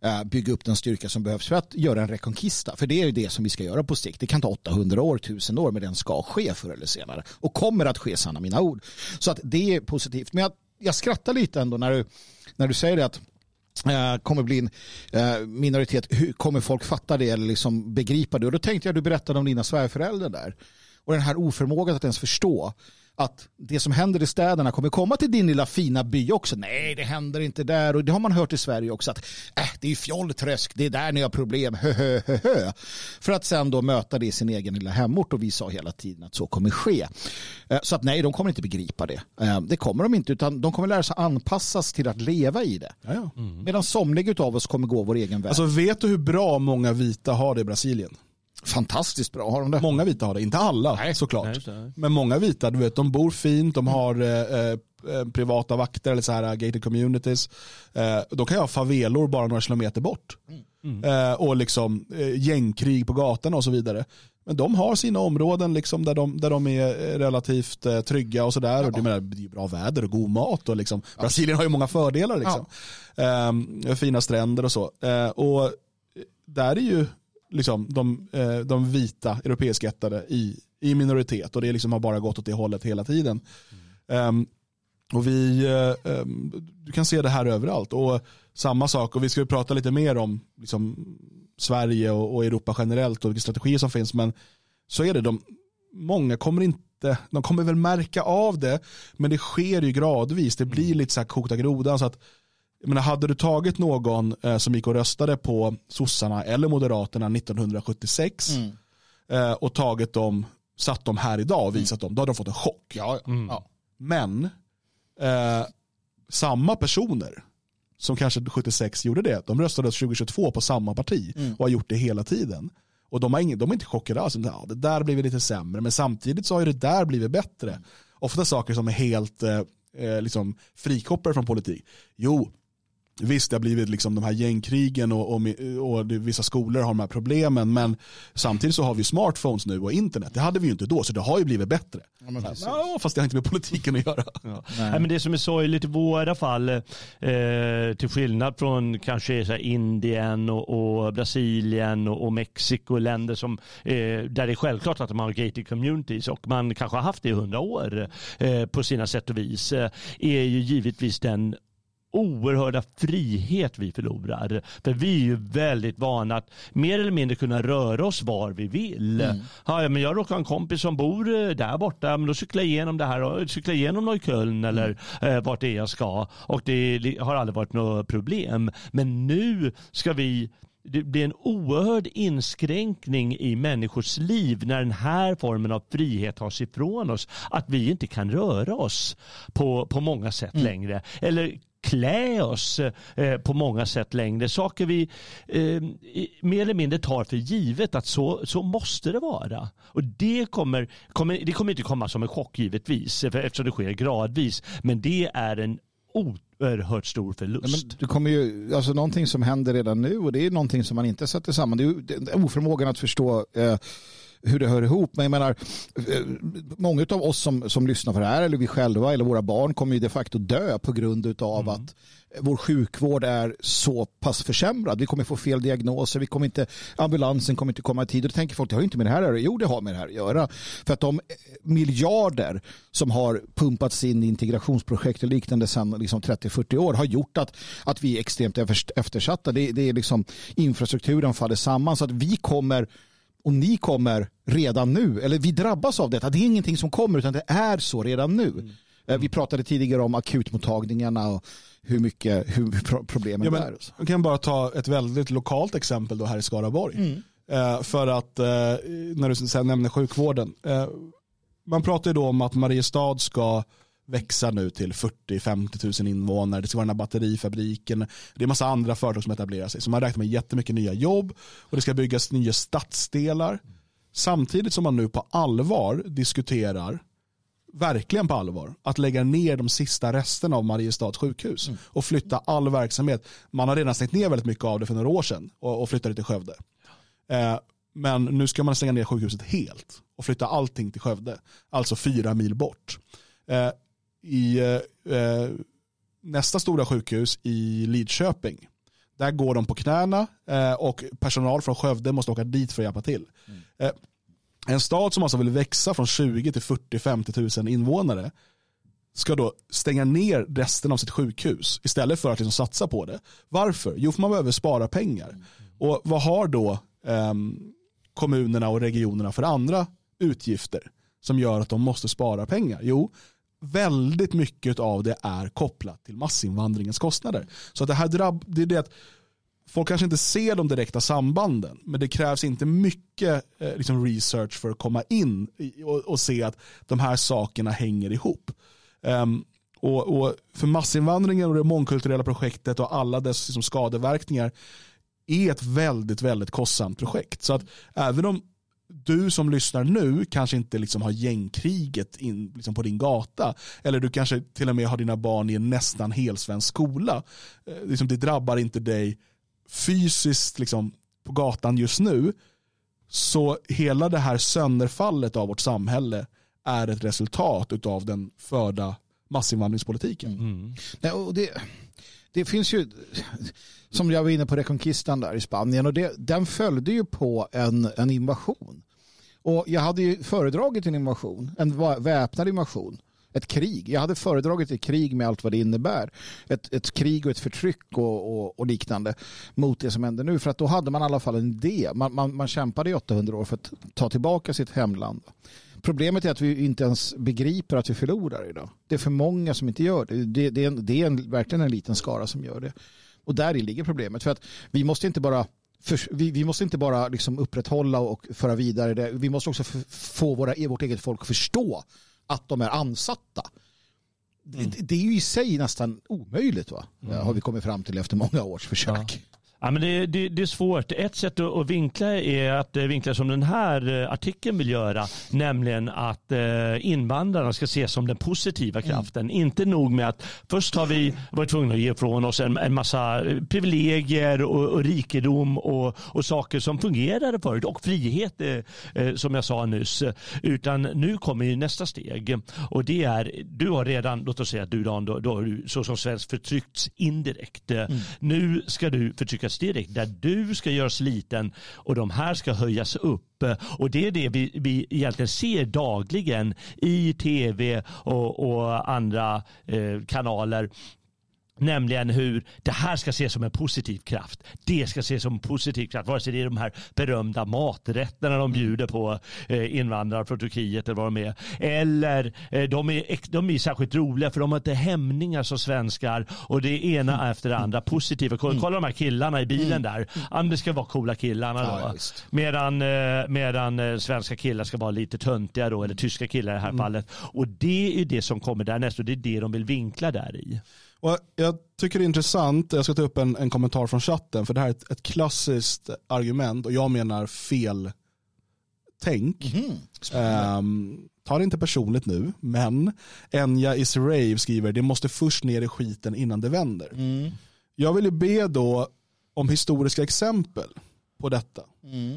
eh, bygga upp den styrka som behövs för att göra en rekonkista. För det är ju det som vi ska göra på sikt. Det kan ta 800 år, 1000 år, men den ska ske förr eller senare. Och kommer att ske, sanna mina ord. Så att det är positivt. Men jag, jag skrattar lite ändå när du, när du säger det att Eh, kommer bli en eh, minoritet. Hur kommer folk fatta det eller liksom begripa det? Och då tänkte jag du berättade om dina svärföräldrar där. Och den här oförmågan att ens förstå att det som händer i städerna kommer komma till din lilla fina by också. Nej, det händer inte där. Och det har man hört i Sverige också. att äh, Det är fjollträsk, det är där ni har problem. Hö, hö, hö, hö. För att sen då möta det i sin egen lilla hemort. Och vi sa hela tiden att så kommer ske. Eh, Så att nej, de kommer inte begripa det. Eh, Det kommer de inte, utan de kommer lära sig anpassas till att leva i det.
Ja.
Medan somliga av oss kommer gå vår egen väg.
Alltså vet du hur bra många vita har det i Brasilien?
Fantastiskt bra har de det.
Många vita har det, inte alla såklart.
Nej, det.
Men många vita, du vet, de bor fint, de har eh, eh, privata vakter eller så här eh, gated communities. Eh, de kan ju ha favelor bara några kilometer bort. Eh, och liksom eh, gängkrig på gatorna och så vidare. Men de har sina områden liksom där, de, där de är eh, relativt eh, trygga och sådär. Och det, menar, det är bra väder och god mat. Och liksom, Brasilien har ju många fördelar. Liksom. Eh, fina stränder och så. Eh, och där är ju liksom de, eh, de vita europeiskættade i, i minoritet och det liksom har bara gått åt det hållet hela tiden. Ehm, och vi, ehm, du kan se det här överallt. Och samma sak, och vi ska prata lite mer om liksom, Sverige och, och Europa generellt och vilka strategier som finns. Men så är det, de, många kommer inte, de kommer väl märka av det, men det sker ju gradvis. Det blir lite så här kokta grodan. Så att, jag menar, hade du tagit någon eh, som gick och röstade på sossarna eller moderaterna 1976 eh, och tagit dem, satt dem här idag och visat dem, då hade de fått en chock.
Ja, ja.
Men eh, samma personer som kanske 76 gjorde det, de röstade 2022 på samma parti och har gjort det hela tiden. Och de, har ingen, de är inte chockade alls. Ja, det där blivit lite sämre, men samtidigt så har ju det där blivit bättre. Ofta saker som är helt eh, eh, liksom frikopplade från politik. Jo, Visst, det har blivit liksom de här gängkrigen och, och, och vissa skolor har de här problemen. Men samtidigt så har vi smartphones nu och internet. Det hade vi ju inte då, så det har ju blivit bättre. Ja, fast det har inte med politiken att göra.
Nej, men det som är sorgligt i våra fall, eh, till skillnad från kanske så här Indien och, och Brasilien och, och Mexiko, länder som, eh, där det är självklart att de har gated communities och man kanske har haft det i hundra år eh, på sina sätt och vis, eh, är ju givetvis den oerhörda frihet vi förlorar. För vi är ju väldigt vana att mer eller mindre kunna röra oss var vi vill. Ja, ja, men jag råkar ha en kompis som bor eh, där borta, men då cyklar jag igenom det här och cyklar igenom Neukölln eller eh, vart det är jag ska. Och det har aldrig varit något problem. Men nu ska vi det blir en oerhörd inskränkning i människors liv när den här formen av frihet tas ifrån oss. Att vi inte kan röra oss på, på många sätt längre. Eller klä oss eh, på många sätt längre. Saker vi eh, mer eller mindre tar för givet att så, så måste det vara. Och det kommer, kommer, det kommer inte komma som en chock givetvis eftersom det sker gradvis. Men det är en oerhört stor
Ja,
förlust.
men du kommer ju, alltså någonting som händer redan nu och det är någonting som man inte sätter samman. Det är oförmågan att förstå eh, hur det hör ihop. Men jag menar, eh, många av oss som, som lyssnar på det här, eller vi själva, eller våra barn, kommer ju de facto dö på grund av att vår sjukvård är så pass försämrad. Vi kommer få fel diagnoser, vi kommer inte, ambulansen kommer inte komma i tid. Och då tänker folk, det har ju inte med det här att göra. Jo, det har med det här att göra. För att de eh, miljarder som har pumpats in i integrationsprojekt och liknande sedan liksom 30-40 år har gjort att, att vi är extremt efter- eftersatta. Det, det är liksom infrastrukturen faller samman så att vi kommer och ni kommer redan nu, eller vi drabbas av detta. Det är ingenting som kommer utan det är så redan nu. Eh, Vi pratade tidigare om akutmottagningarna och hur mycket hur pro- problemen
Ja, men,
så.
jag kan bara ta ett väldigt lokalt exempel då här i Skaraborg. Eh, för att, eh, när du sen nämner sjukvården. Eh, man pratar ju då om att Mariestad ska växa nu till 40-50 000 invånare. Det ska vara den här batterifabriken. Det är massa andra företag som etablerar sig. Så man räknar med jättemycket nya jobb och det ska byggas nya stadsdelar. Samtidigt som man nu på allvar diskuterar verkligen på allvar att lägga ner de sista resterna av Mariestads sjukhus och flytta all verksamhet. Man har redan stängt ner väldigt mycket av det för några år sedan och, och flyttade till Skövde. Eh, men nu ska man stänga ner sjukhuset helt och flytta allting till Skövde, alltså fyra mil bort. Eh, I eh, eh, nästa stora sjukhus i Lidköping, där går de på knäna eh, och personal från Skövde måste åka dit för att hjälpa till. Eh, en stad som alltså vill växa från 20 till 40-50 000 invånare ska då stänga ner resten av sitt sjukhus istället för att liksom satsa på det. Varför? Jo, för man behöver spara pengar. Och vad har då ehm, kommunerna och regionerna för andra utgifter som gör att de måste spara pengar? Jo, väldigt mycket av det är kopplat till massinvandringens kostnader. Så att det här drabb, det är det att folk kanske inte ser de direkta sambanden, men det krävs inte mycket eh, liksom research för att komma in i, och, och se att de här sakerna hänger ihop. Um, och, och för massinvandringen och det mångkulturella projektet och alla dess liksom, skadeverkningar är ett väldigt, väldigt kostsamt projekt. Så att även om du som lyssnar nu kanske inte liksom har gängkriget in, liksom på din gata eller du kanske till och med har dina barn i en nästan helsvensk skola. Eh, liksom det drabbar inte dig fysiskt liksom, på gatan just nu. Så hela det här sönderfallet av vårt samhälle är ett resultat av den förda massinvandringspolitiken.
Nej, och det, det finns ju, som jag var inne på Reconquistan där i Spanien, och det, den följde ju på en, en invasion. Och jag hade ju föredragit en invasion, en väpnad invasion, ett krig. Jag hade föredragit ett krig med allt vad det innebär. Ett, ett krig och ett förtryck och, och, och liknande mot det som händer nu. För att då hade man i alla fall en idé. Man, man, man kämpade i 800 år för att ta tillbaka sitt hemland. Problemet är att vi inte ens begriper att vi förlorar idag. Det är för många som inte gör det. Det, det är, en, det är en, verkligen en liten skara som gör det. Och där ligger problemet. För att vi måste inte bara för, vi, vi måste inte bara liksom upprätthålla och föra vidare det. Vi måste också få våra, vårt eget folk att förstå att de är ansatta. Det, det är ju i sig nästan omöjligt va? Har vi kommit fram till efter många års försök.
Ja, men det, det, det är svårt. Ett sätt att, vinkla är att eh, vinkla som den här eh, artikeln vill göra, nämligen att eh, invandrarna ska ses som den positiva kraften. Inte nog med att först har vi varit tvungna att ge ifrån oss en, en massa privilegier och, och rikedom och, och saker som fungerade förut och frihet som jag sa nyss. Utan nu kommer nästa steg och det är, du har redan, låt oss säga att du Dan, då, då har du såsom svensk förtryckts indirekt. Eh, Nu ska du förtryckas direkt där du ska göras liten och de här ska höjas upp. Och det är det vi, vi egentligen ser dagligen i tv och, och andra eh, kanaler. Nämligen hur det här ska ses som en positiv kraft. Det ska ses som en positiv kraft. Vare sig det är de här berömda maträtterna de bjuder på eh, invandrare från Turkiet eller vad de är. Eller eh, de, är, de är särskilt roliga för de har inte hämningar som svenskar. Och det ena efter det andra positiva. Kolla, kolla de här killarna i bilen där. Ja, men det ska vara coola killarna då.
Ja.
Medan, eh, medan svenska killar ska vara lite töntiga då, eller tyska killar i det här fallet. Och det är det som kommer därnäst och det är det de vill vinkla där i.
Och jag tycker det är intressant, jag ska ta upp en, en kommentar från chatten, för det här är ett, ett klassiskt argument och jag menar fel tänk. Ehm, ta det inte personligt nu, men Enya is rave skriver det måste först ner i skiten innan det vänder. Jag vill ju be då om historiska exempel på detta.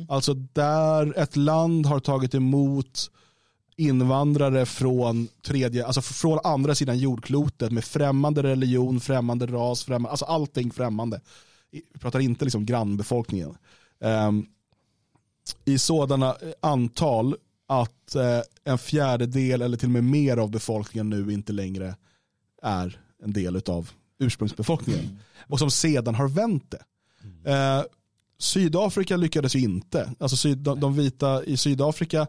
Alltså där ett land har tagit emot invandrare från, tredje, alltså från andra sidan jordklotet med främmande religion, främmande ras, främmande, alltså allting främmande. Vi pratar inte liksom grannbefolkningen. Ehm, I sådana eh, antal att eh, en fjärdedel eller till och med mer av befolkningen nu inte längre är en del av ursprungsbefolkningen. Och som sedan har vänt det. Eh, Sydafrika lyckades ju inte. Alltså syd, de, de vita i Sydafrika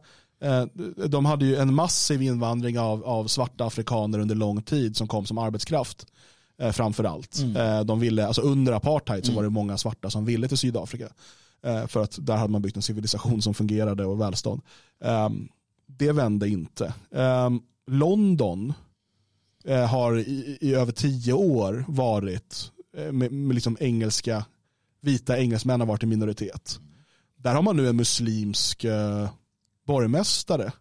De hade ju en massiv invandring av, av svarta afrikaner under lång tid som kom som arbetskraft eh, framför allt. Eh, De ville, alltså under apartheid så var det många svarta som ville till Sydafrika. Eh, För att där hade man byggt en civilisation som fungerade och välstånd. Ehm, Det vände inte. Ehm, London eh, har i, i över tio år varit eh, med, med liksom engelska, vita engelsmän har varit i minoritet. Där har man nu en muslimsk eh, borgmästare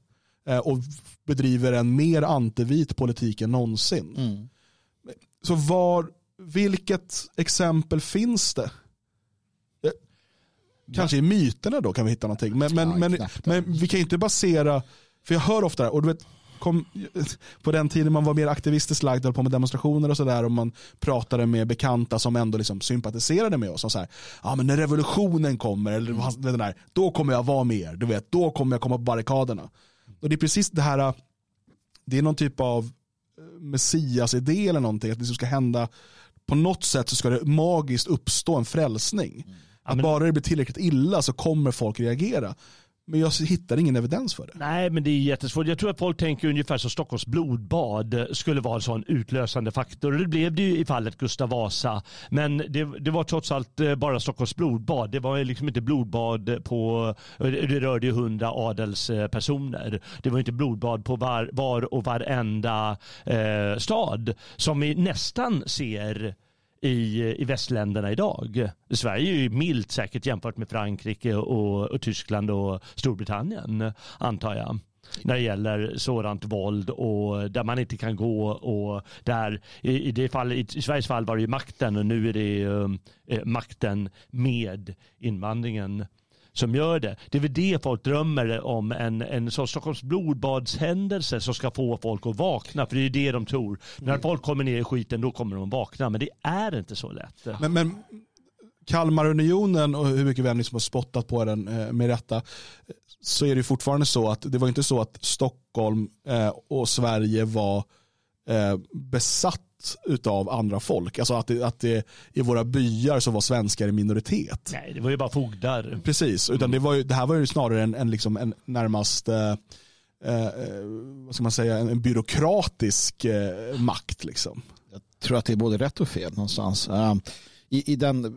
eh, och bedriver en mer antivit politik än någonsin.
Mm.
Så var, vilket exempel finns det? Eh, Kanske i myterna då kan vi hitta någonting. Men, men,
Ja,
men, men vi kan inte basera, för jag hör ofta det här, och du vet, kom, på den tiden man var mer aktivistiskt lagd, höll på med demonstrationer och sådär och man pratade med bekanta som ändå liksom sympatiserade med oss. Och så här, ja, men när revolutionen kommer, eller vad- den där, då kommer jag vara med er. Du vet, då kommer jag komma på barrikaderna. Och det är precis det här, det är någon typ av eh, messias-idé eller någonting, att det som ska hända, på något sätt så ska det magiskt uppstå en frälsning. Att
men-
bara det blir tillräckligt illa så kommer folk reagera. Men jag hittar ingen evidens för det.
Nej, men det är jättesvårt. Jag tror att folk tänker ungefär som Stockholms blodbad skulle vara en sån utlösande faktor. Och det blev det ju i fallet Gustav Vasa. Men det, det var trots allt eh, bara Stockholms blodbad. Det var ju liksom inte blodbad på, det rörde ju hundra adelspersoner. Det var inte blodbad på var, var och varenda eh, stad som vi nästan ser i, i västländerna idag. Sverige är ju milt säkert jämfört med Frankrike och, och Tyskland och Storbritannien antar jag. När det gäller sådant våld och där man inte kan gå och där i, i, det fall, i Sveriges fall var det ju makten och nu är det eh, makten med invandringen som gör det. Det är väl det folk drömmer om, en, en sån Stockholms blodbadshändelse som ska få folk att vakna. För det är det de tror. När folk kommer ner i skiten då kommer de att vakna. Men det är inte så lätt.
Men, men Kalmarunionen och hur mycket vi än liksom har spottat på den eh, med rätta så är det fortfarande så att det var inte så att Stockholm eh, och Sverige var eh, utav andra folk. Alltså att det, att det i våra byar så var svenskar i minoritet.
Nej, det var ju bara fogdar.
Precis, utan det, var ju, det här var ju snarare en, en, liksom en närmast eh, eh, vad ska man säga, en, en byråkratisk eh, makt. Liksom.
Jag tror att det är både rätt och fel någonstans. Eh, I, I den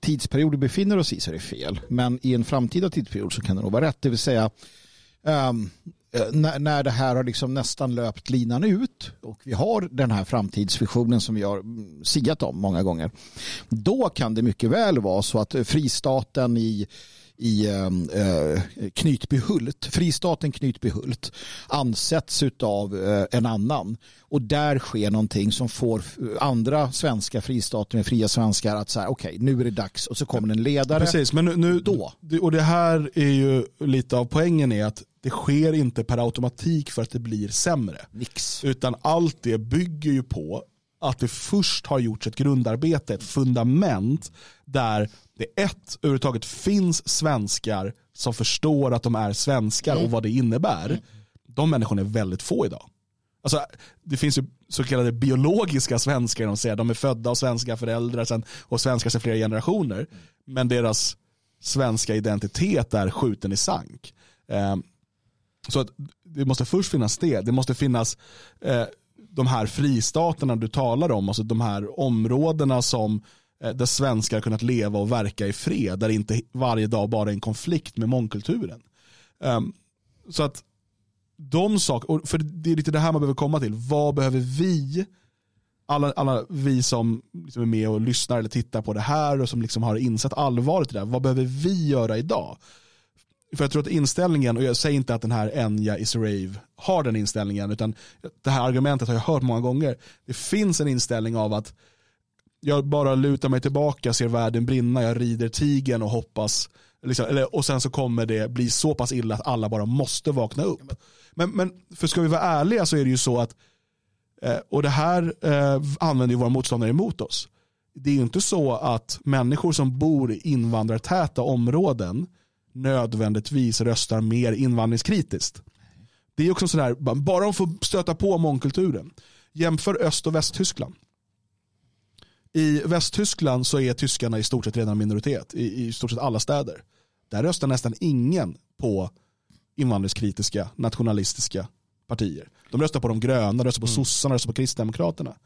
tidsperiod vi befinner oss i så är det fel. Men i en framtida tidsperiod så kan det nog vara rätt. Det vill säga eh, Eh, när, när det här har liksom nästan löpt linan ut och vi har den här framtidsvisionen som vi har mm, siat om många gånger. Då kan det mycket väl vara så att eh, fristaten i i eh, Knutbyhult, fristaten Knutbyhult ansätts av eh, en annan och där sker någonting som får andra svenska fristater med fria svenskar att säga okej nu är det dags och så kommer en ledare.
Precis, men nu,
Då.
Och det här är ju lite av poängen är att det sker inte per automatik för att det blir sämre.
Nix.
Utan allt det bygger ju på att det först har gjorts ett grundarbete, ett fundament där det ett, överhuvudtaget finns svenskar som förstår att de är svenskar och vad det innebär. De människorna är väldigt få idag. Alltså, det finns ju så kallade biologiska svenskar, de säger. De är födda av svenska föräldrar sen, och svenskar sedan flera generationer. Men deras svenska identitet är skjuten i sank. Eh, så att det måste först finnas det. Det måste finnas eh, de här fristaterna du talar om, alltså de här områdena som eh, där svenskar har kunnat leva och verka i fred, där inte varje dag bara är en konflikt med mångkulturen. Um, så att de saker, för det är lite det här man behöver komma till. Vad behöver vi, alla, alla vi som liksom är med och lyssnar eller tittar på det här och som liksom har insett allvaret i det här, vad behöver vi göra idag? För jag tror att inställningen, och jag säger inte att den här Enya is rave har den inställningen, utan det här argumentet har jag hört många gånger. Det finns en inställning av att jag bara lutar mig tillbaka, ser världen brinna, jag rider tigen och hoppas, liksom, eller, och sen så kommer det bli så pass illa att alla bara måste vakna upp. Men, men för ska vi vara ärliga så är det ju så att, eh, och det här eh, använder ju våra motståndare emot oss. Det är ju inte så att människor som bor i invandrartäta områden nödvändigtvis röstar mer invandringskritiskt. Det är också sådär, bara de får stöta på mångkulturen. Jämför Öst och Västtyskland. I Västtyskland så är tyskarna i stort sett redan minoritet i, i stort sett alla städer. Där röstar nästan ingen på invandringskritiska, nationalistiska partier. De röstar på de gröna, de röstar på sossarna, de röstar på kristdemokraterna.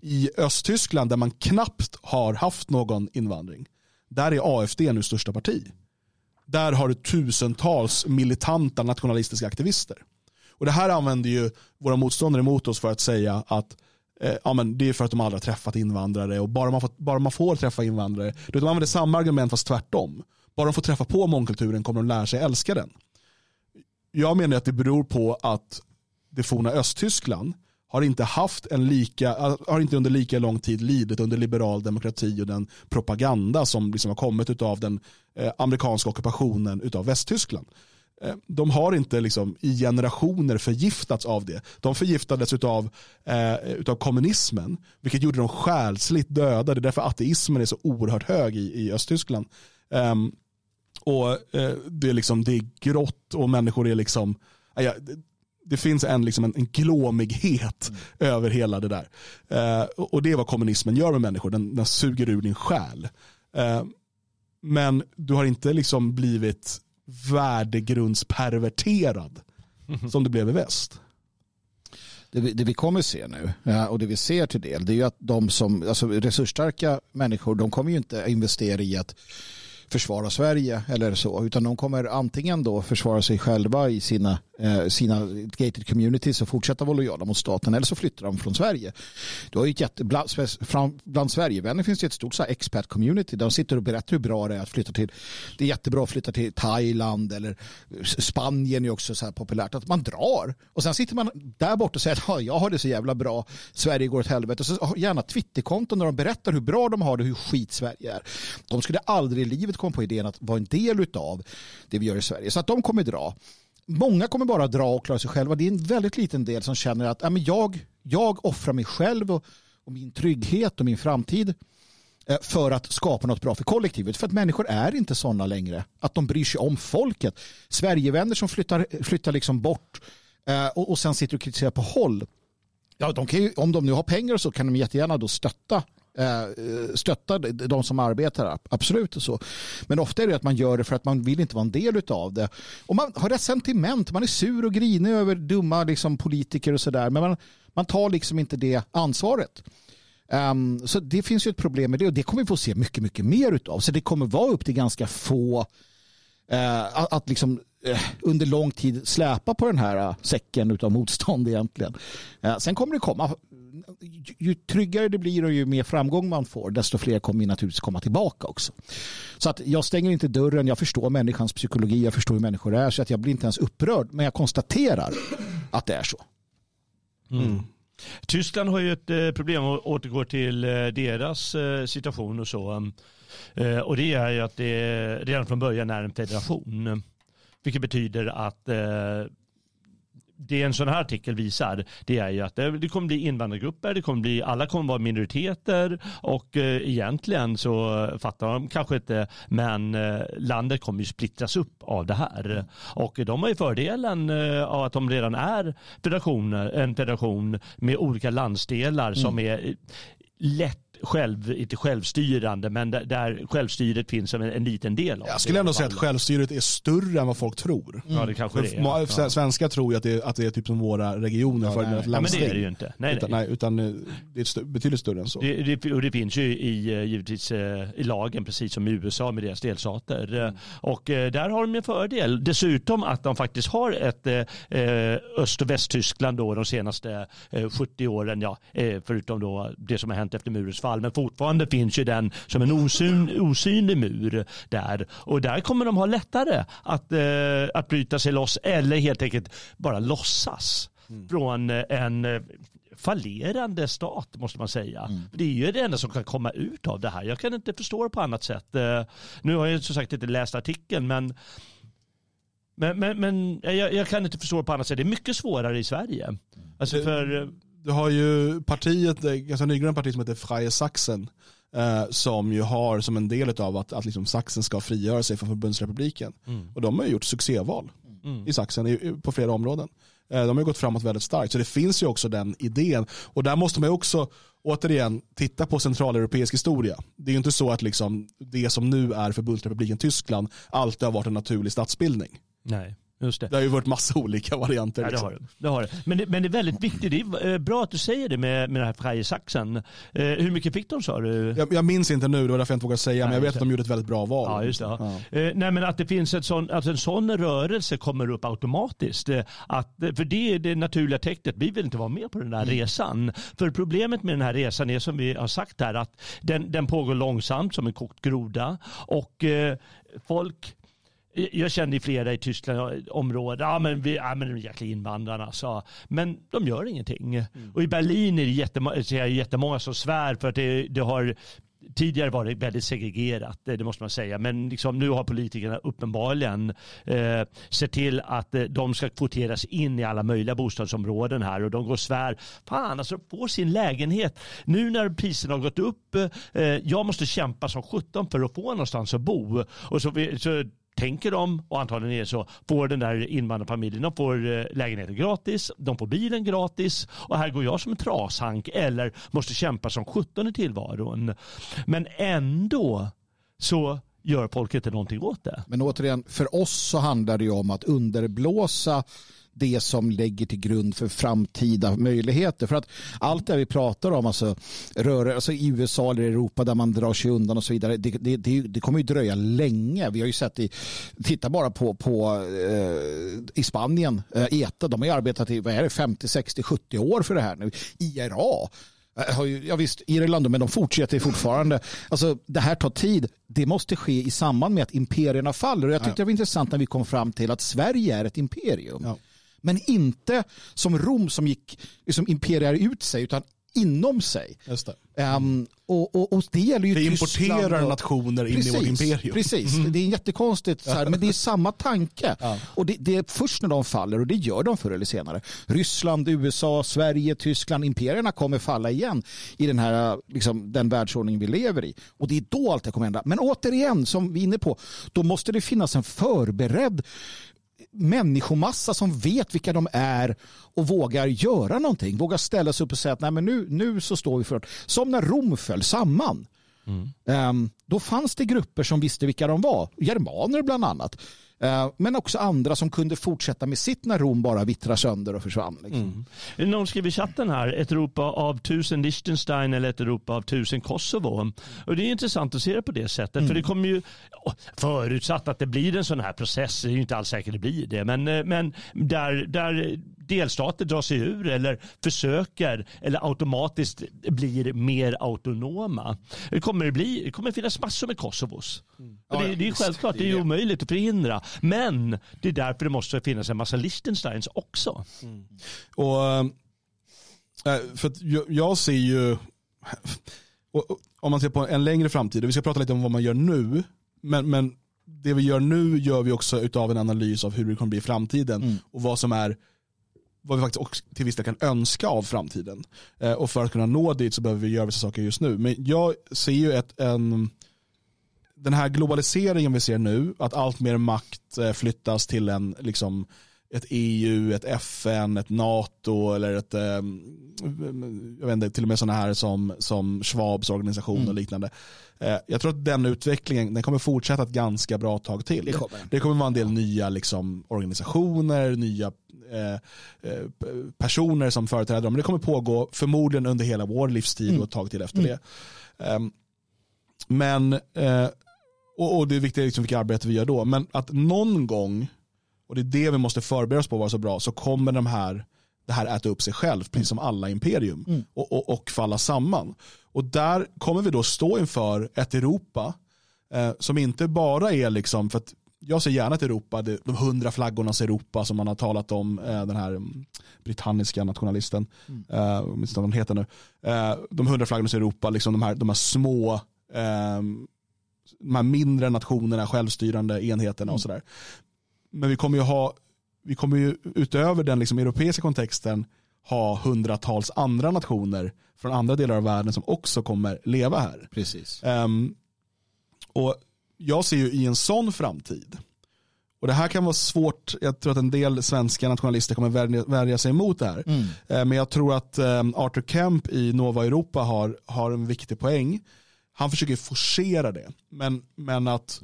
I Östtyskland där man knappt har haft någon invandring, där är AFD nu största parti. Där har du tusentals militanta nationalistiska aktivister. Och det här använder ju våra motståndare mot oss för att säga att eh, ja, men det är för att de aldrig har träffat invandrare och bara man, får, bara man får träffa invandrare. De använder samma argument fast tvärtom. Bara de får träffa på mångkulturen kommer de lära sig älska den. Jag menar att det beror på att det forna Östtyskland har inte haft en lika, har inte under lika lång tid lidit under liberal demokrati och den propaganda som liksom har kommit av den eh, amerikanska ockupationen av Västtyskland. Eh, de har inte liksom i generationer förgiftats av det. De förgiftades av eh, utav kommunismen, vilket gjorde dem själsligt döda. Det är därför ateismen är så oerhört hög i, i Östtyskland. Um, och eh, det, är liksom, det är grått och människor är liksom, ja, det, finns en, liksom en, en glåmighet mm. över hela det där. Eh, och det är vad kommunismen gör med människor, den, den suger ur din själ. Eh, men du har inte liksom blivit värdegrundsperverterad som det blev i väst.
Det vi, det vi kommer se nu och det vi ser till del det är ju att de som, alltså resursstarka människor de kommer ju inte investera i att försvara Sverige eller så, utan de kommer antingen då försvara sig själva i sina, eh, sina gated communities och fortsätta vara lojala mot staten eller så flyttar de från Sverige. Du har ju ett jätte, bland, bland Sverigevänner finns det ett stort expat community där de sitter och berättar hur bra det är att flytta till. Det är jättebra att flytta till Thailand eller Spanien är också så här populärt att man drar och sen sitter man där borta och säger att jag har det så jävla bra, Sverige går åt helvete och så gärna Twitterkonton där de berättar hur bra de har det, hur skit Sverige är. De skulle aldrig i livet kom på idén att vara en del av det vi gör i Sverige. Så att de kommer dra. Många kommer bara dra och klara sig själva. Det är en väldigt liten del som känner att ja, men jag, jag offrar mig själv och, och min trygghet och min framtid eh, för att skapa något bra för kollektivet. För att människor är inte sådana längre. Att de bryr sig om folket. Sverigevänner som flyttar, flyttar liksom bort eh, och, och sen sitter och kritiserar på håll. Ja, de kan ju, om de nu har pengar så kan de jättegärna då stötta Eh, stöttar de som arbetar, absolut så. Men ofta är det att man gör det för att man vill inte vara en del av det. Och man har sentiment, man är sur och grinig över dumma liksom, politiker och sådär. Men man, man tar liksom inte det ansvaret. Um, så det finns ju ett problem med det och det kommer vi få se mycket, mycket mer utav. Så det kommer vara upp till ganska få eh, uh, att, att liksom Eh, under lång tid släpa på den här eh, säcken av motstånd egentligen. Eh, sen kommer det komma ju tryggare det blir och ju mer framgång man får desto fler kommer naturligtvis komma tillbaka också. Så att jag stänger inte dörren, jag förstår människans psykologi, jag förstår hur människor är så att jag blir inte ens upprörd men jag konstaterar att det är så.
Mm. Tyskland har ju ett problem och återgår till deras situation och så. Och det är ju att det redan från början är en federation. Vilket betyder att det en sån här artikel visar det är ju att det, kommer bli invandrargrupper, det kommer bli, alla kommer vara minoriteter och eh, egentligen så fattar de kanske inte men eh, landet kommer ju splittras upp av det här. Och de har ju fördelen eh, av att de redan är federationer, en federation med olika landsdelar mm. som är lätt själv, inte självstyrande, men där, där självstyret finns som en, en liten del av
Jag skulle ändå säga att självstyret är större än vad folk tror.
Mm. Ja, det kanske det
är. Ja. Svenskar tror ju att det, är, att det är typ som våra regioner.
Ja,
för
nej. ja, men det är det ju inte.
Nej, utan, nej. utan eh, det är stö betydligt större än så.
Det, det, och det finns ju i, eh, givetvis eh, i lagen, precis som i USA med deras delstater. Mm. Och där har de en fördel. Dessutom att de faktiskt har ett Öst och Västtyskland då de senaste 70 åren, ja, förutom då det som har hänt efter murens fall. Men fortfarande finns ju den som en osyn, osynlig mur där. Och där kommer de ha lättare att, eh, att bryta sig loss eller helt enkelt bara låtsas mm. från en eh, fallerande stat måste man säga. Mm. Det är ju det enda som kan komma ut av det här. Jag kan inte förstå det på annat sätt. Eh, nu har jag som sagt inte läst artikeln men men, men, men jag, jag, kan inte förstå det på annat sätt. Det är mycket svårare i Sverige. Alltså för,
du har ju partiet, ganska nygröna parti som heter Freie Sachsen eh, som ju har som en del av att, att liksom Sachsen ska frigöra sig från förbundsrepubliken. Mm. Och de har gjort succéval mm. i Sachsen i, på flera områden. Eh, de har gått framåt väldigt starkt. Så det finns ju också den idén. Och där måste man ju också återigen titta på centraleuropeisk historia. Det är ju inte så att liksom det som nu är förbundsrepubliken Tyskland alltid har varit en naturlig statsbildning.
Nej. Just det.
Det har ju varit massa olika varianter.
Ja, det
liksom.
har det. det, har det. Men, det men det är väldigt viktigt. Det är eh, bra att du säger det med, med den här Freie-saxen. Eh, hur mycket fick de sa du?
jag, jag minns inte nu, det var därför jag inte vågar säga, men
Nej,
jag vet att de gjorde ett väldigt bra val.
Ja, just det. Ja.
Ja.
Eh, nej, men att det finns ett sån, alltså en sån rörelse kommer upp automatiskt. Eh, att, för det är det naturliga tecknet. Vi vill inte vara med på den där resan. För problemet med den här resan är som vi har sagt här att den, den pågår långsamt som en kokt groda. Och eh, folk jag kände flera i Tyskland områden, ja men, vi, ja, men de jäkla invandrarna. Så. Men de gör ingenting. Och i Berlin är det jättemånga, jättemånga som svär för att det, det har tidigare varit väldigt segregerat, det måste man säga. Men liksom, nu har politikerna uppenbarligen eh, sett till att eh, de ska kvoteras in i alla möjliga bostadsområden här och de går och svär, fan alltså få sin lägenhet. Nu när priserna har gått upp, eh, jag måste kämpa som 17 för att få någonstans att bo. Och så, så tänker de, och antagligen är det så, får den där invandrarfamiljen, de får eh, lägenheten gratis, de får bilen gratis och här går jag som en trashank eller måste kämpa som 17 i tillvaron. Men ändå så gör folk inte någonting åt det.
Men återigen, för oss så handlar det ju om att underblåsa det som lägger till grund för framtida möjligheter. För att allt det vi pratar om, alltså, rör, alltså i USA eller Europa där man drar sig undan och så vidare, det, det, det, det kommer ju dröja länge. Vi har ju sett i, titta bara på, på eh, i Spanien, eh, ETA, de har ju arbetat i vad är det, 50, 60, 70 år för det här nu. IRA Eh, har ju, ja visst, Irland, men de fortsätter fortfarande. Alltså, det här tar tid. Det måste ske i samband med att imperierna faller. Och jag tyckte det var intressant när vi kom fram till att Sverige är ett imperium.
Ja.
Men inte som Rom som gick liksom imperierar ut sig, utan inom sig.
Det.
Ehm, och, och, och det gäller ju Tyskland
importerar
och-
nationer in i vårt imperium.
Precis, det är jättekonstigt, så här, men det är samma tanke.
Ja.
Och det, det är först när de faller, och det gör de förr eller senare. Ryssland, USA, Sverige, Tyskland, imperierna kommer falla igen i den här liksom, den världsordning vi lever i. Och det är då allt det kommer hända. Men återigen, som vi är inne på, då måste det finnas en förberedd människomassa som vet vilka de är och vågar göra någonting. Vågar ställa sig upp och säga att Nej, men nu, nu så står vi för det. Som när Rom föll samman. Ehm, då fanns det grupper som visste vilka de var. Germaner bland annat. Eh, men också andra som kunde fortsätta med sitt när Rom bara vittrar sönder och försvann. Liksom.
Någon skriver i chatten här, ett Europa av tusen Liechtenstein eller ett Europa av tusen Kosovo. Och det är intressant att se det på det sättet. För det kommer ju, förutsatt att det blir en sån här process, det är ju inte alls säkert det blir det, men, eh, men där, där delstater drar sig ur eller försöker eller automatiskt blir mer autonoma. Det kommer, bli, det kommer finnas massor med Kosovos. Och
Ja,
det, är självklart, det är omöjligt att förhindra. Men det är därför det måste finnas en massa Liechtensteins också.
Och, eh, för att jag, jag ser ju, om man ser på en längre framtid, och vi ska prata lite om vad man gör nu, men, men det vi gör nu gör vi också utav en analys av hur det kommer bli i framtiden och vad som är vad vi faktiskt också till viss del kan önska av framtiden. Eh, och för att kunna nå dit så behöver vi göra vissa saker just nu. Men jag ser ju ett, en, den här globaliseringen vi ser nu, att allt mer makt eh, flyttas till en, liksom, ett EU, ett FN, ett NATO eller ett, eh, jag vet inte, till och med sådana här som, som Schwabs organisation och liknande. Jag tror att den utvecklingen den kommer fortsätta ett ganska bra tag till.
Det kommer.
Det kommer vara en del nya liksom, organisationer, nya personer som företräder dem. Men det kommer pågå förmodligen under hela vår livstid och ett tag till efter det. Ehm, men, eh, och, det är viktigt liksom vilket arbete vi gör då, men att någon gång, och det är det vi måste förbereda oss på att vara så bra, så kommer de här, det här äta upp sig själv, precis som alla imperium, och, och, och falla samman. Och där kommer vi då stå inför ett Europa eh, som inte bara är liksom, för att jag ser gärna ett Europa, de hundra flaggornas Europa som man har talat om, eh, den här mm, brittanniska nationalisten, eh, jag minns inte vad heter nu, eh, de hundra flaggornas Europa, liksom de här, de här små, eh, de här mindre nationerna, självstyrande enheterna och sådär. Men vi kommer ju ha, vi kommer ju utöver den liksom europeiska kontexten ha hundratals andra nationer från andra delar av världen som också kommer leva här.
Precis.
Ehm, och jag ser ju i en sån framtid, och det här kan vara svårt, jag tror att en del svenska nationalister kommer värja, sig emot det här. Eh, Men jag tror att ehm, Arthur Kemp i Nova Europa har, har en viktig poäng. Han försöker forcera det, men, men att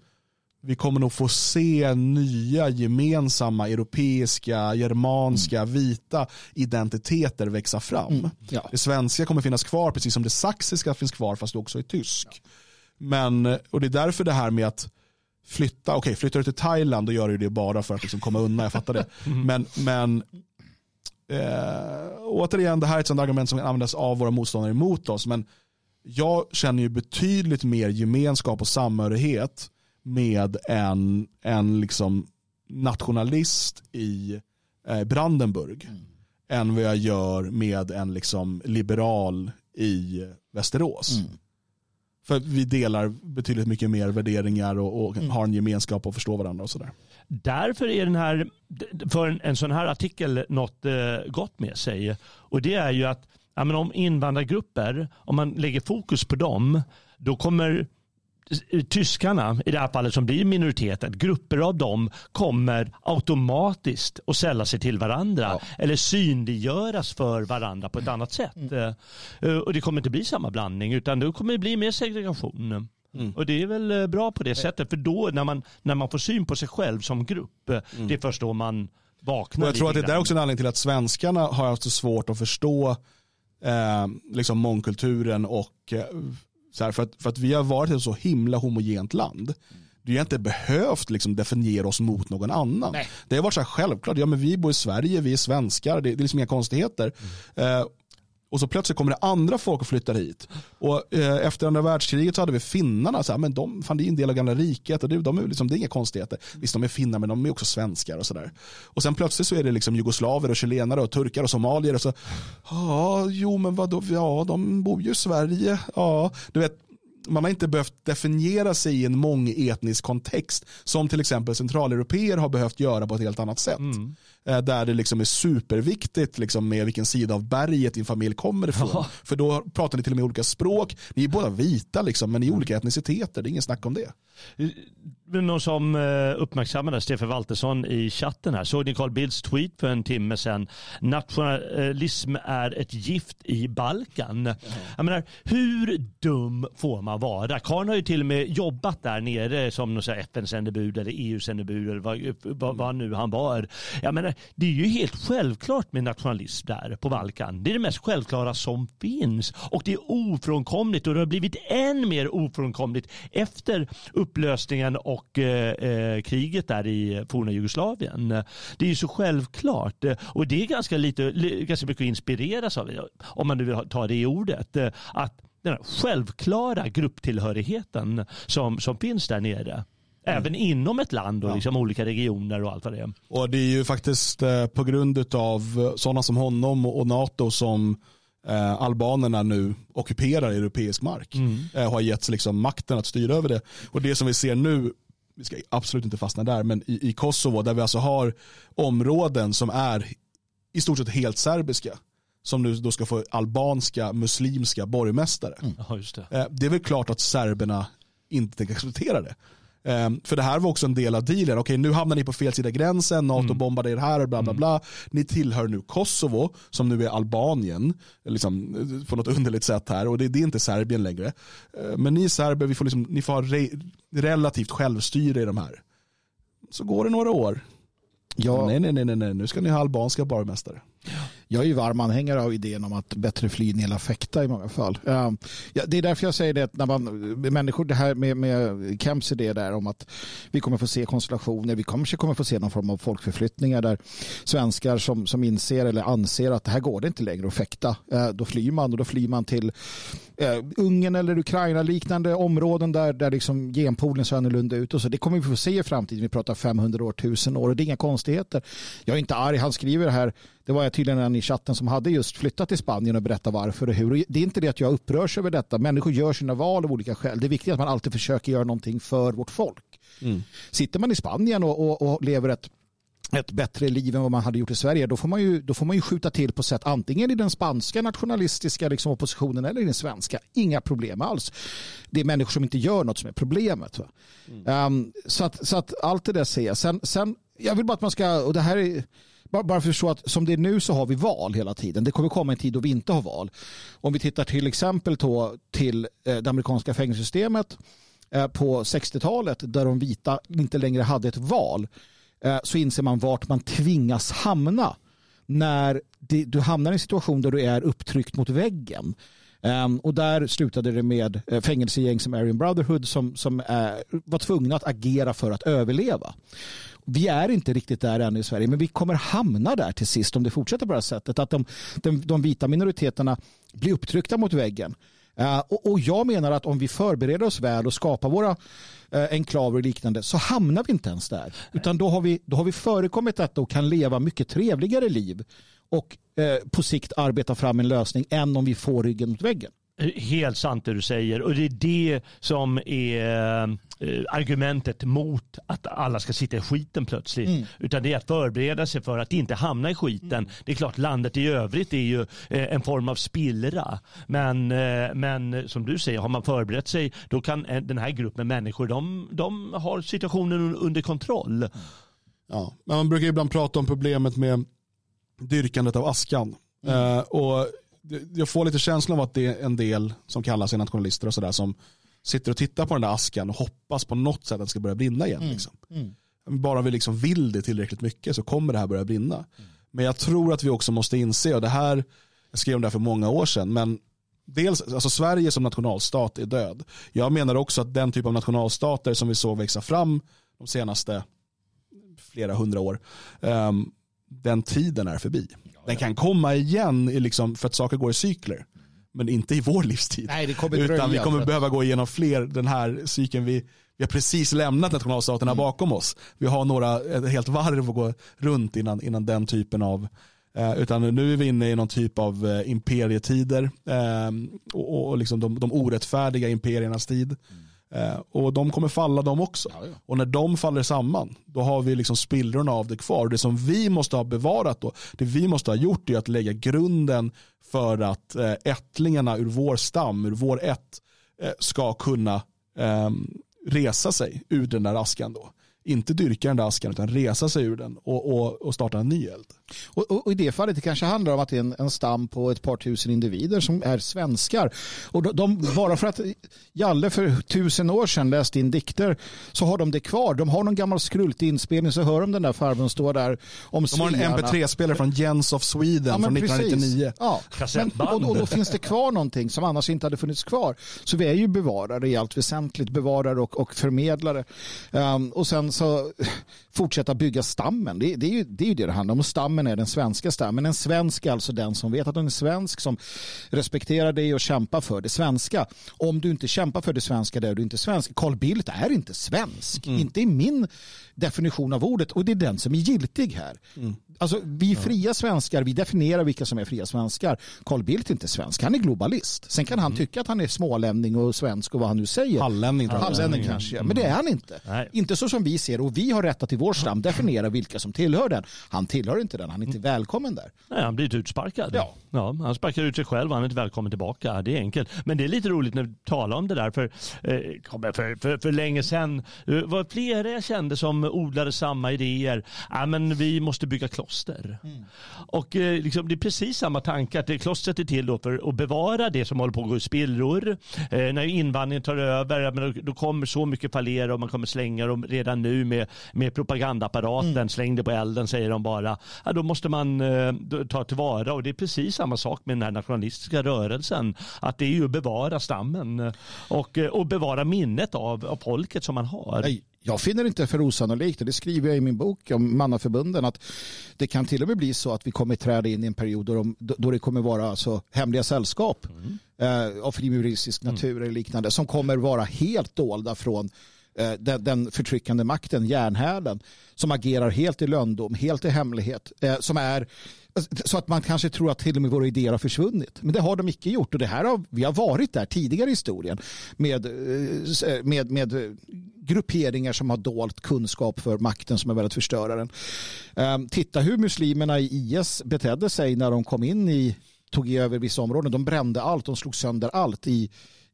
vi kommer nog få se nya gemensamma europeiska, germanska, vita identiteter växa fram.
Ja.
Det svenska kommer finnas kvar precis som det saxiska finns kvar fast också är tysk. Men, och det är därför det här med att flytta, okej flyttar du till Thailand då gör du det bara för att liksom komma undan, jag fattar det. Men, men eh, återigen, det här är ett sånt argument som kan användas av våra motståndare emot oss. Men jag känner ju betydligt mer gemenskap och samhörighet med en, en liksom nationalist i eh, Brandenburg än vad jag gör med en liksom liberal i Västerås. För vi delar betydligt mycket mer värderingar och, och har en gemenskap och förstår varandra och sådär.
Därför är den här, för en, en sån här artikel något eh, gott med sig. Och det är ju att ja, men om invandrargrupper, om man lägger fokus på dem, då kommer tyskarna, i det här fallet som blir minoriteten, grupper av dem kommer automatiskt att sälla sig till varandra eller synliggöras för varandra på ett annat sätt. Eh, Och det kommer inte bli samma blandning utan det kommer bli mer segregation. Och det är väl eh, bra på det sättet för då när man, när man får syn på sig själv som grupp, eh, det är först då man vaknar
Och jag tror att det där är också en anledning till att svenskarna har haft så svårt att förstå eh, liksom mångkulturen och eh, så här, för, att, för att vi har varit ett så himla homogent land. Vi har inte behövt liksom definiera oss mot någon annan. Det har varit så här självklart, ja, men vi bor i Sverige, vi är svenskar, det, det är liksom inga konstigheter. Eh, och så plötsligt kommer det andra folk och flyttar hit. Och eh, efter andra världskriget så hade vi finnarna, så här, men de, fan, det är en del av gamla riket och det, de är liksom, det är inga konstigheter. Visst de är finnar men de är också svenskar och sådär. Och sen plötsligt så är det liksom jugoslaver och chilenare och turkar och somalier och så, ja jo men vadå, ja de bor ju i Sverige, ja du vet man har inte behövt definiera sig i en mångetnisk kontext som till exempel centraleuropeer har behövt göra på ett helt annat sätt. Mm. Där det liksom är superviktigt liksom med vilken sida av berget din familj kommer ifrån. För då pratar ni till och med olika språk. Ni är båda vita liksom, men ni är olika etniciteter. Det är ingen snack om det.
Men Någon som eh, uppmärksammade Stefan Waltersson i chatten här. Såg ni Carl Bildts tweet för en timme sedan? Nationalism är ett gift i Balkan. Jag menar, hur dum får man vara? Karl har ju till och med jobbat där nere som FN-sändebud eller EU-sändebud eller vad, vad, vad nu han var. Jag menar, det är ju helt självklart med nationalism där på Balkan. Det är det mest självklara som finns. Och det är ofrånkomligt och det har blivit än mer ofrånkomligt efter upplösningen och eh, eh, kriget där i forna Jugoslavien. Det är ju så självklart och det är ganska, lite, ganska mycket att inspireras av, om man nu vill ta det i ordet, att den här självklara grupptillhörigheten som, som finns där nere. Även inom ett land och liksom olika regioner och allt vad det är.
Och det är ju faktiskt eh, på grund av sådana som honom och NATO som eh, albanerna nu ockuperar europeisk mark. Eh, har getts liksom makten att styra över det. Och det som vi ser nu, vi ska absolut inte fastna där, men i, i Kosovo där vi alltså har områden som är i stort sett helt serbiska. Som nu då ska få albanska, muslimska borgmästare.
Ja, just det.
Eh, Det är väl klart att serberna inte tänker acceptera det. Eh, För det här var också en del av dealen. Okej, nu hamnar ni på fel sida gränsen, NATO bombade er här, bla bla bla. Ni tillhör nu Kosovo, som nu är Albanien, liksom, på något underligt sätt här. Och det, det är inte Serbien längre. Eh, Men ni serber, vi får liksom, ni får ha re, relativt självstyre i de här. Så går det några år.
Ja.
Nej, nej, nej, nej, nej, nu ska ni ha albanska borgmästare.
Jag är ju varm anhängare av idén om att bättre fly än hela fäkta i många fall. Ehm, ja, det är därför jag säger det att när man, människor, det här med, med Kemps idé där om att vi kommer få se konstellationer, vi kanske kommer få se någon form av folkförflyttningar där svenskar som, som inser eller anser att det här går det inte längre att fäkta, eh, då flyr man och då flyr man till uh, Ungern eller Ukraina liknande områden där, där liksom genpoolen ser annorlunda ut och så. Det kommer vi få se i framtiden. Vi pratar 500 år, 1000 år och det är inga konstigheter. Jag är inte arg, han skriver det här. Det var jag tydligen en i chatten som hade just flyttat till Spanien och berättat varför och hur. Och det är inte det att jag upprörs över detta. Människor gör sina val av olika skäl. Det är viktigt att man alltid försöker göra någonting för vårt folk. Sitter man i Spanien och, och, och lever ett ett bättre liv än vad man hade gjort i Sverige, då får man ju, då får man ju skjuta till på sätt antingen i den spanska nationalistiska liksom, oppositionen eller i den svenska. Inga problem alls. Det är människor som inte gör något som är problemet. Va? Um, så, att, så att allt det där ser jag. Sen, sen, jag vill bara att man ska, och det här är bara, för att förstå att som det är nu så har vi val hela tiden. Det kommer komma en tid då vi inte har val. Om vi tittar till exempel då, till eh, det amerikanska fängelsesystemet eh, på 60-talet där de vita inte längre hade ett val eh, så inser man vart man tvingas hamna när du hamnar i en situation där du är upptryckt mot väggen. Um, och där slutade det med eh, fängelsegäng som Aryan Brotherhood som, som uh, var tvungna att agera för att överleva. Vi är inte riktigt där än i Sverige, men vi kommer hamna där till sist om det fortsätter på det här sättet. Att de, de, de vita minoriteterna blir upptryckta mot väggen. Uh, och, och, jag menar att om vi förbereder oss väl och skapar våra uh, enklaver och liknande så hamnar vi inte ens där. Utan då har vi, då har vi förekommit detta och kan leva mycket trevligare liv och eh, på sikt arbeta fram en lösning än om vi får ryggen mot väggen.
Helt sant det du säger och det är det som är eh, argumentet mot att alla ska sitta i skiten plötsligt. Mm. Utan det är att förbereda sig för att inte hamna i skiten. Mm. Det är klart landet i övrigt är ju eh, en form av spillra. Men, eh, men som du säger, har man förberett sig då kan den här gruppen människor, de, de har situationen under kontroll.
Ja, men man brukar ibland prata om problemet med dyrkandet av askan. Mm. Uh, och jag får lite känslan av att det är en del som kallar sig nationalister och sådär som sitter och tittar på den där askan och hoppas på något sätt att det ska börja brinna igen. Mm. Liksom. Mm. Bara vi liksom vill det tillräckligt mycket så kommer det här börja brinna. Mm. Men jag tror att vi också måste inse, och det här, jag skrev om det här för många år sedan, men dels, alltså Sverige som nationalstat är död. Jag menar också att den typ av nationalstater som vi såg växa fram de senaste flera hundra år, um, den tiden är förbi. Den kan komma igen liksom, för att saker går i cykler. Men inte i vår livstid.
Nej, det kommer
Utan vi kommer behöva gå igenom fler den här cykeln. Vi, vi har precis lämnat nationalstaterna mm. bakom oss. Vi har några, ett helt varv att gå runt innan, innan den typen av eh, utan nu är vi inne i någon typ av eh, imperietider eh, och, och liksom de, de orättfärdiga imperiernas tid. Mm. Eh, och de kommer falla de också. Ja, ja. Och när de faller samman, då har vi liksom spillrorna av det kvar. Det som vi måste ha bevarat då, det vi måste ha gjort är att lägga grunden för att eh, ättlingarna ur vår stam, ur vår ett, eh, ska kunna ehm, resa sig ur den där askan då inte dyrka den där askan utan resa sig ur den och, och, och starta en ny eld.
Och, och, och, i det fallet det kanske handlar om att det är en, en stam på ett par tusen individer som är svenskar. Och de, de, bara för att Jalle för tusen år sedan läste in dikter så har de det kvar. De har någon gammal skrultig inspelning så hör de den där farbrorn stå där om
De har en mp3-spelare från Jens of Sweden ja, från 1999. Ja.
Men, och, och då finns det kvar någonting som annars inte hade funnits kvar. Så vi är ju bevarare i allt väsentligt, bevarare och, och förmedlare. Um, och sen så fortsätta bygga stammen. Det, det, är ju, det är ju det det handlar om. Och stammen är den svenska stammen. En svensk är alltså den som vet att den är svensk, som respekterar dig och kämpar för det svenska. Om du inte kämpar för det svenska, då är du inte svensk. Carl Bildt är inte svensk. Mm. Inte i min definition av ordet. Och det är den som är giltig här. Mm. Alltså, vi fria svenskar, vi definierar vilka som är fria svenskar. Carl Bildt är inte svensk, han är globalist. Sen kan han mm. tycka att han är smålänning och svensk och vad han nu säger.
Hallänning,
Hallänning kanske, ja. men det är han inte. Nej. Inte så som vi ser och vi har rätt att i vår stam definiera vilka som tillhör den. Han tillhör inte den, han är inte mm. välkommen där.
Nej, han blir utsparkad. Ja. Ja, han sparkar ut sig själv, han är inte välkommen tillbaka. Det är enkelt. Men det är lite roligt när vi talar om det där. För, eh, för, för, för länge sedan det var flera jag kände som odlade samma idéer. Ja, men vi måste bygga kloster. Mm. Och eh, liksom, det är precis samma tanke att det klostret är till för att bevara det som håller på att gå i spillror. Eh, när invandringen tar över, men då kommer så mycket fallera och man kommer slänga dem redan nu med, med propagandaapparaten. Mm. Släng det på elden säger de bara. Ja, då måste man eh, ta tillvara och det är precis samma sak med den här nationalistiska rörelsen. Att det är ju att bevara stammen och, och bevara minnet av, av folket som man har.
Nej, jag finner det inte för osannolikt, och det skriver jag i min bok om mannaförbunden, att det kan till och med bli så att vi kommer träda in i en period då, de, då det kommer vara alltså hemliga sällskap mm. eh, av frimuristisk natur mm. eller liknande som kommer vara helt dolda från eh, Eh, den, den förtryckande makten, järnhärden, som agerar helt i löndom, helt i hemlighet, eh, som är så att man kanske tror att till och med våra idéer har försvunnit. Men det har de icke gjort. Och det här har, vi har varit där tidigare i historien med, eh, med, med grupperingar som har dolt kunskap för makten som är väldigt förstöraren. Ehm, titta hur muslimerna i IS betedde sig när de kom in i tog över vissa områden. De brände allt, de slog sönder allt i,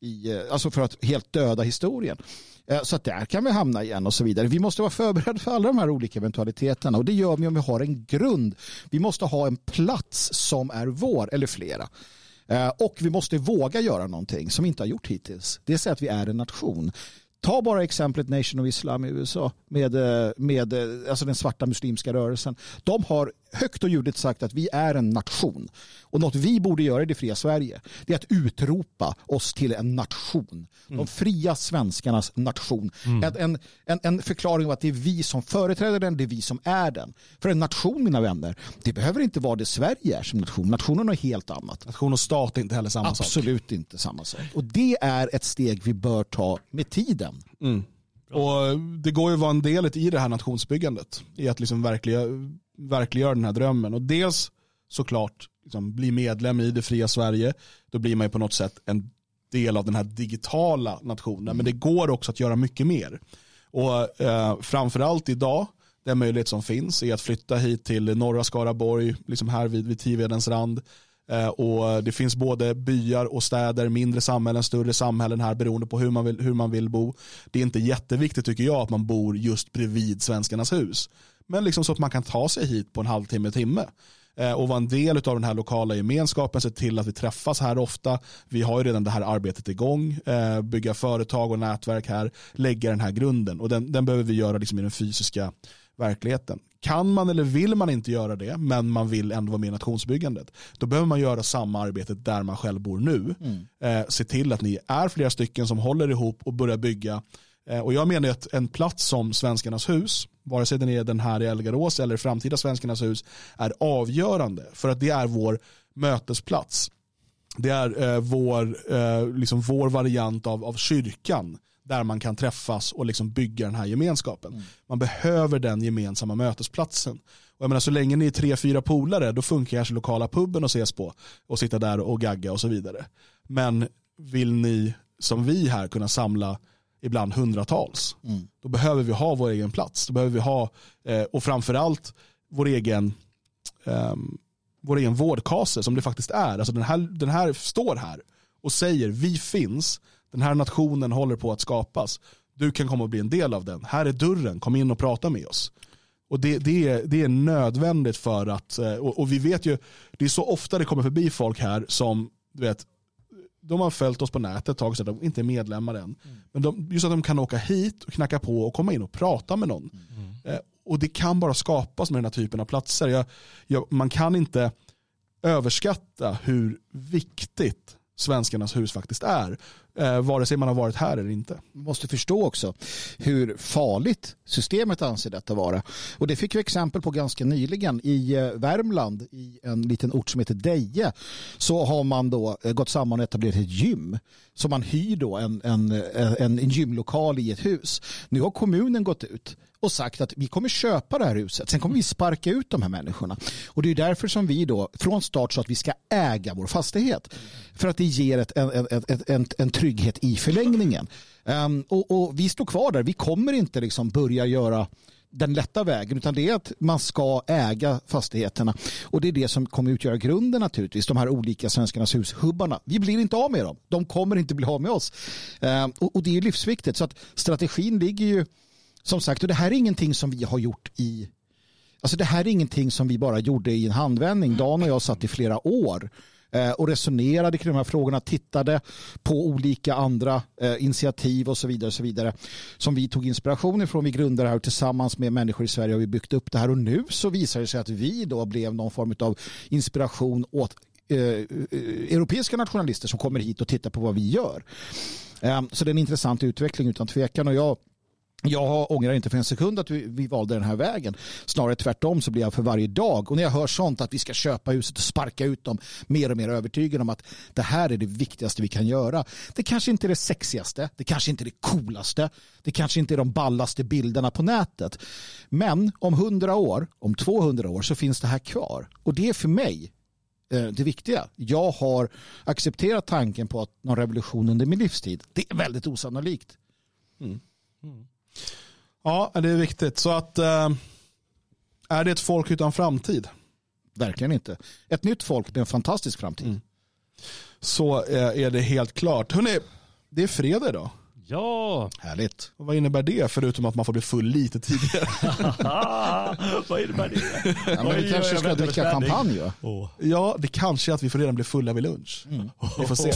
i, eh, alltså för att helt döda historien. Eh, så att där kan vi hamna igen och så vidare. Vi måste vara förberedda för alla de här olika eventualiteterna och det gör vi om vi har en grund. Vi måste ha en plats som är vår eller flera. Eh, och vi måste våga göra någonting som vi inte har gjort hittills. Det är att vi är en nation Ta bara exemplet Nation of Islam i USA med, med alltså den svarta muslimska rörelsen. De har högt och ljudligt sagt att vi är en nation. Och något vi borde göra i det fria Sverige det är att utropa oss till en nation. De fria svenskarnas nation. En, en, en, en förklaring av att det är vi som företräder den, det är vi som är den. För en nation, mina vänner, det behöver inte vara det Sverige är som nation. Nationen är helt annat.
Nation och stat är inte heller samma sak.
Absolut inte samma sak. Och det är ett steg vi bör ta med tiden.
Och det går ju att vara en del i det här nationsbyggandet. I att liksom verkliga, verkliggöra den här drömmen. Och dels såklart liksom bli medlem i det fria Sverige. Då blir man ju på något sätt en del av den här digitala nationen. Men det går också att göra mycket mer. Och eh, framförallt idag, den möjlighet som finns är att flytta hit till norra Skaraborg, liksom här vid, vid Tivedens rand. Eh, och det finns både byar och städer, mindre samhällen, större samhällen här beroende på hur man vill, hur man vill bo. Det är inte jätteviktigt tycker jag att man bor just bredvid Svenskarnas hus. Men liksom så att man kan ta sig hit på en halvtimme, timme eh, och vara en del av den här lokala gemenskapen, se till att vi träffas här ofta. Vi har ju redan det här arbetet igång, eh, bygga företag och nätverk här, lägga den här grunden och den, den behöver vi göra liksom i den fysiska verkligheten. Kan man eller vill man inte göra det, men man vill ändå vara med i nationsbyggandet, då behöver man göra samma arbete där man själv bor nu. Eh, se till att ni är flera stycken som håller ihop och börjar bygga. Eh, och jag menar att en plats som Svenskarnas hus, vare sig den är den här i Elgarås eller framtida Svenskarnas hus, är avgörande för att det är vår mötesplats. Det är eh, vår, eh, liksom vår variant av, av kyrkan där man kan träffas och liksom bygga den här gemenskapen. Man behöver den gemensamma mötesplatsen. Och jag menar, så länge ni är tre, fyra polare då funkar kanske lokala puben att ses på och sitta där och gagga och så vidare. Men vill ni som vi här kunna samla ibland hundratals då behöver vi ha vår egen plats. Då behöver vi ha, eh, och framförallt vår egen ehm, vår egen vårdkase som det faktiskt är. Alltså den, här, den här står här och säger vi finns, den här nationen håller på att skapas. Du kan komma och bli en del av den. Här är dörren, kom in och prata med oss. Och det, det, är, det är nödvändigt för att, eh, och, och vi vet ju, det är så ofta det kommer förbi folk här som, du vet, de har följt oss på nätet ett tag så att de inte är medlemmar än. Men de, just att de kan åka hit och knacka på och komma in och prata med någon. Eh, och det kan bara skapas med den här typen av platser. Jag, jag, man kan inte överskatta hur viktigt svenskarnas hus faktiskt är. Eh, vare sig man har varit här eller inte.
Man måste förstå också hur farligt systemet anser detta vara. Och det fick vi exempel på ganska nyligen i eh, Värmland i en liten ort som heter Deje så har man då eh, gått samman och etablerat ett gym. Så man hyr då en, en, en, en gymlokal i ett hus. Nu har kommunen gått ut och sagt att vi kommer köpa det här huset. Sen kommer vi sparka ut de här människorna. Och det är därför som vi då från start sa att vi ska äga vår fastighet. För att det ger ett, en, en, en, en, trygghet i förlängningen. Um, och, och vi står kvar där. Vi kommer inte liksom börja göra den lätta vägen utan det är att man ska äga fastigheterna och det är det som kommer utgöra grunden naturligtvis de här olika svenskarnas hushubbarna. Vi blir inte av med dem. De kommer inte bli av med oss ehm, och, och det är livsviktigt så att strategin ligger ju som sagt och det här är ingenting som vi har gjort i Alltså det här är ingenting som vi bara gjorde i en handvändning. Dan och jag satt i flera år eh, och resonerade kring de här frågorna, tittade på olika andra eh, initiativ och så vidare, och så vidare som vi tog inspiration ifrån. Vi grundade det här tillsammans med människor i Sverige och vi byggt upp det här och nu så visar det sig att vi då blev någon form av inspiration åt eh, eh europeiska nationalister som kommer hit och tittar på vad vi gör. Eh, så det är en intressant utveckling utan tvekan och jag jag ångrar inte för en sekund att vi, vi valde den här vägen. Snarare tvärtom så blir jag för varje dag. Och när jag hör sånt att vi ska köpa huset och sparka ut dem mer och mer övertygad om att det här är det viktigaste vi kan göra. Det kanske inte är det sexigaste, det kanske inte är det coolaste, det kanske inte är de ballaste bilderna på nätet. Men om 100 år, om 200 år så finns det här kvar. Och det är för mig eh, det viktiga. Jag har accepterat tanken på att någon revolution under min livstid, det är väldigt osannolikt. Mm. Mm.
Ja, det är viktigt. Så att eh, är det ett folk utan framtid?
Verkligen inte. Ett nytt folk med en fantastisk framtid.
Så eh, är det helt klart. Hörrni, det är fredag idag.
Ja,
Härligt.
Och vad innebär det förutom att man får bli full lite tidigare?
vad innebär det?
Ja, men vi kanske ska dricka champagne va?
Åh.
ja, det kanske är att vi får redan bli fulla vid lunch. Vi får se.
I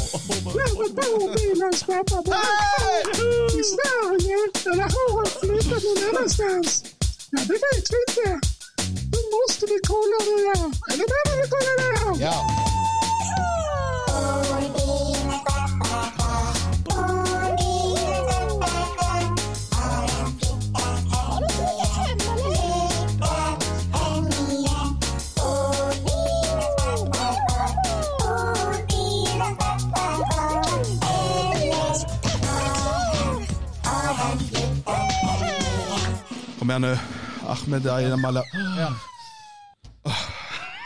Sverige eller har han flyttat någon annanstans? Ja, det vet vi inte. Då måste vi kolla det här. Eller behöver vi kolla det här?
Ja.
Kom igen nu. Ahmed Ayamala.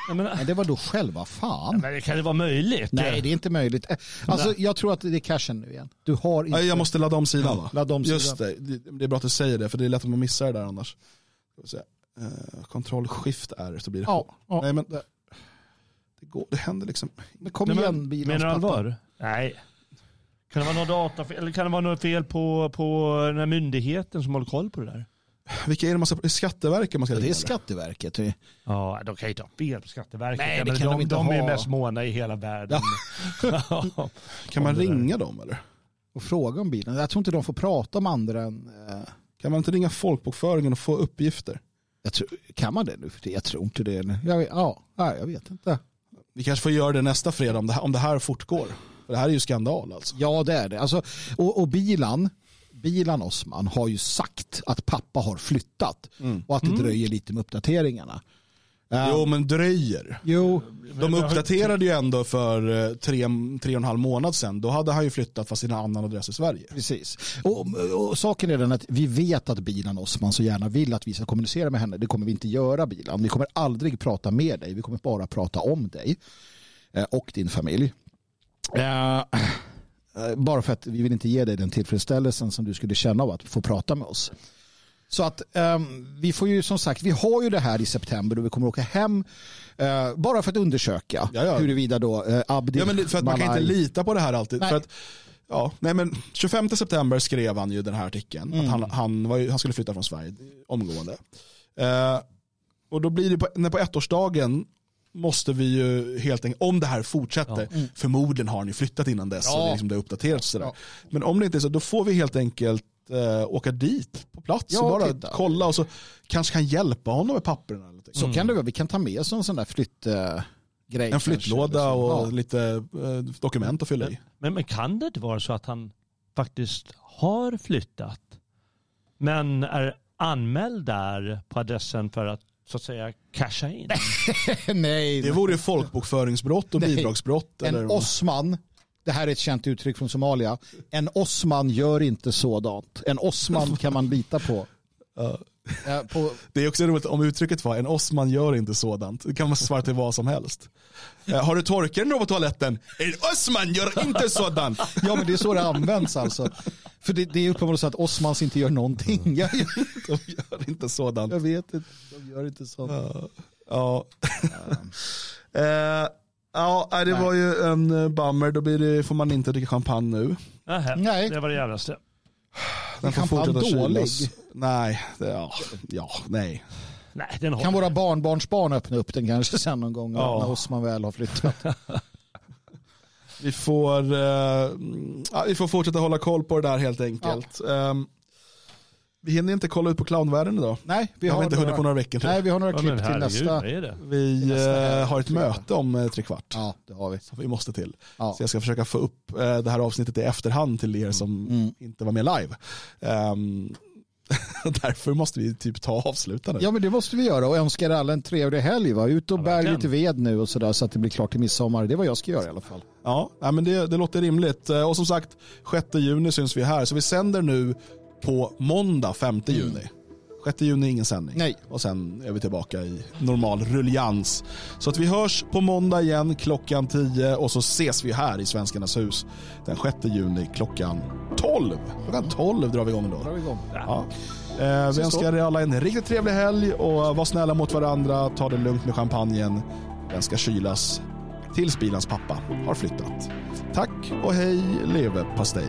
Ja, men,
Men det var då själva fan.
men kan det vara möjligt?
Nej, det är inte möjligt. Eh, Alltså, jag tror att det är cashen nu igen. Du har inte...
Nej, jag måste ladda om sidan va?
Ladda om
Just
sidan.
det, det det är bra att du säger det för det är lätt att man missar det där annars. Eh, Kontroll shift R så blir det
Ja, ja.
Nej men det, det, går, det händer liksom.
Men kom
Nej,
igen
men,
bilens
menar du allvar? Nej. Kan det vara något datafel eller kan det vara något fel på, på den här myndigheten som håller koll på det där?
Vilka är det man ska, är det Skatteverket man ska
Ja, det
ringa,
är? Skatteverket.
Ja, de kan ju inte ha fel på Skatteverket.
Nej, det
men
kan
de,
de inte
de är
ha.
mest måna i hela världen. Ja.
Kan man ringa dem eller?
Och fråga om bilen. Jag tror inte de får prata om andra än... eh,
Kan man inte ringa folkbokföringen och få uppgifter?
Jag tror, kan man det nu? Jag tror inte det. Jag vet, ja, jag vet inte.
Vi kanske får göra det nästa fredag om det här, om det här fortgår. För det här är ju skandal alltså.
Ja, det är det. Alltså, och, och Bilan, Bilan Osman har ju sagt att pappa har flyttat och att det dröjer lite med uppdateringarna. Eh,
Jo men dröjer.
jo,
De uppdaterade ju ändå för eh, tre, tre och en halv månad sedan. Då hade han ju flyttat fast i en annan adress i Sverige.
precis. Och, och saken är den att vi vet att Bilan Osman så gärna vill att vi ska kommunicera med henne. Det kommer vi inte göra Bilan. Vi kommer aldrig prata med dig. Vi kommer bara prata om dig eh, och din familj. Eh, bara för att vi vill inte ge dig den tillfredsställelsen som du skulle känna av att få prata med oss. Så att ehm, vi får ju som sagt, vi har ju det här i september och vi kommer åka hem eh, bara för att undersöka
Ja, ja.
huruvida då eh, Abdi
Ja, men det- för att man kan inte
Malai-
lita på det här alltid.
Nej.
För att, ja, nej, men 25 september skrev han ju den här artikeln.
Mm.
Att han, han, var ju, han skulle flytta från Sverige omgående. Eh, och då blir det på, när på ettårsdagen måste vi ju helt enkelt, om det här fortsätter, förmodligen har ju flyttat innan dess och
Mm. Ja.
det, liksom, det har uppdaterats. Sådär.
Ja.
Men om det inte är så, då får vi helt enkelt eh, åka dit på plats
Ja,
och bara
titta.
kolla och så kanske kan hjälpa honom med papperna. Eller.
Så kan det vara. Vi kan ta med oss en sån där flyttgrej.
en flyttlåda
kanske,
och lite eh, dokument att fylla i.
Men, men kan det inte vara så att han faktiskt har flyttat men är anmäld där på adressen för att så att säga casha in?
Nej,
Det vore ju folkbokföringsbrott och
Nej.
bidragsbrott.
en
eller,
Osman, det här är ett känt uttryck från Somalia. En Osman gör inte sådant. En Osman kan man lita på. Eh, på
Det är också roligt om uttrycket var en Osman gör inte sådant. Det kan man svara till vad som helst. Eh, har du torkat på toaletten? En Osman gör inte sådant.
ja, men det är så det används alltså. För det, det är uppenbarligen så att Osmans inte gör någonting. Jag, jag,
De gör inte sådant.
jag vet inte, de gör inte sånt.
Ja. Eh, ja, nej, det var ju en eh, bummer. Då blir det, får man inte dricka champagne nu.
Nej.
Det var det jävlaste.
Den får fortsätta
dålig?
kylas. Nej, det, ja, ja, nej.
Nej, den
Kan våra barnbarnsbarn öppna upp den kanske sen någon gång
Ja.
när Osman väl har flyttat?
Vi får, eh, ja, vi får fortsätta hålla koll på det där helt enkelt. Ehm, vi hinner inte kolla ut på clownvärlden idag.
Nej, vi
Vi har, inte hunnit på några veckor till.
Nej, vi har några
Ja,
klipp
men
till nästa.
Vi
till nästa
eh, har ett möte om eh, tre kvart.
Ja, det har vi.
Så vi måste till.
Ja.
Så jag ska försöka få upp eh, det här avsnittet i efterhand till er som
Mm.
inte var med live. Ehm, därför måste vi typ ta och avsluta nu.
Ja, men det måste vi göra och önskar alla en trevlig helg. Va? Ut och
Ja,
bär lite ved nu och sådär så att det blir klart till midsommar. Det är vad jag ska göra i alla fall.
Ja, ja, men det, det låter rimligt. Och som sagt, 6 juni syns vi här. Så vi sänder nu på måndag 5 juni. 6 juni ingen sändning.
Nej.
Och sen är vi tillbaka i normal rullians. Så att vi hörs på måndag igen klockan 10 och så ses vi här i Svenskarnas hus den 6 juni klockan 12. Klockan 12 drar vi igång då.
Drar vi igång.
Ja. Eh, vi önskar er alla en riktigt trevlig helg och var snälla mot varandra. Ta det lugnt med champagnen. Den ska kylas tills bilans pappa har flyttat. Tack och hej leve pastej.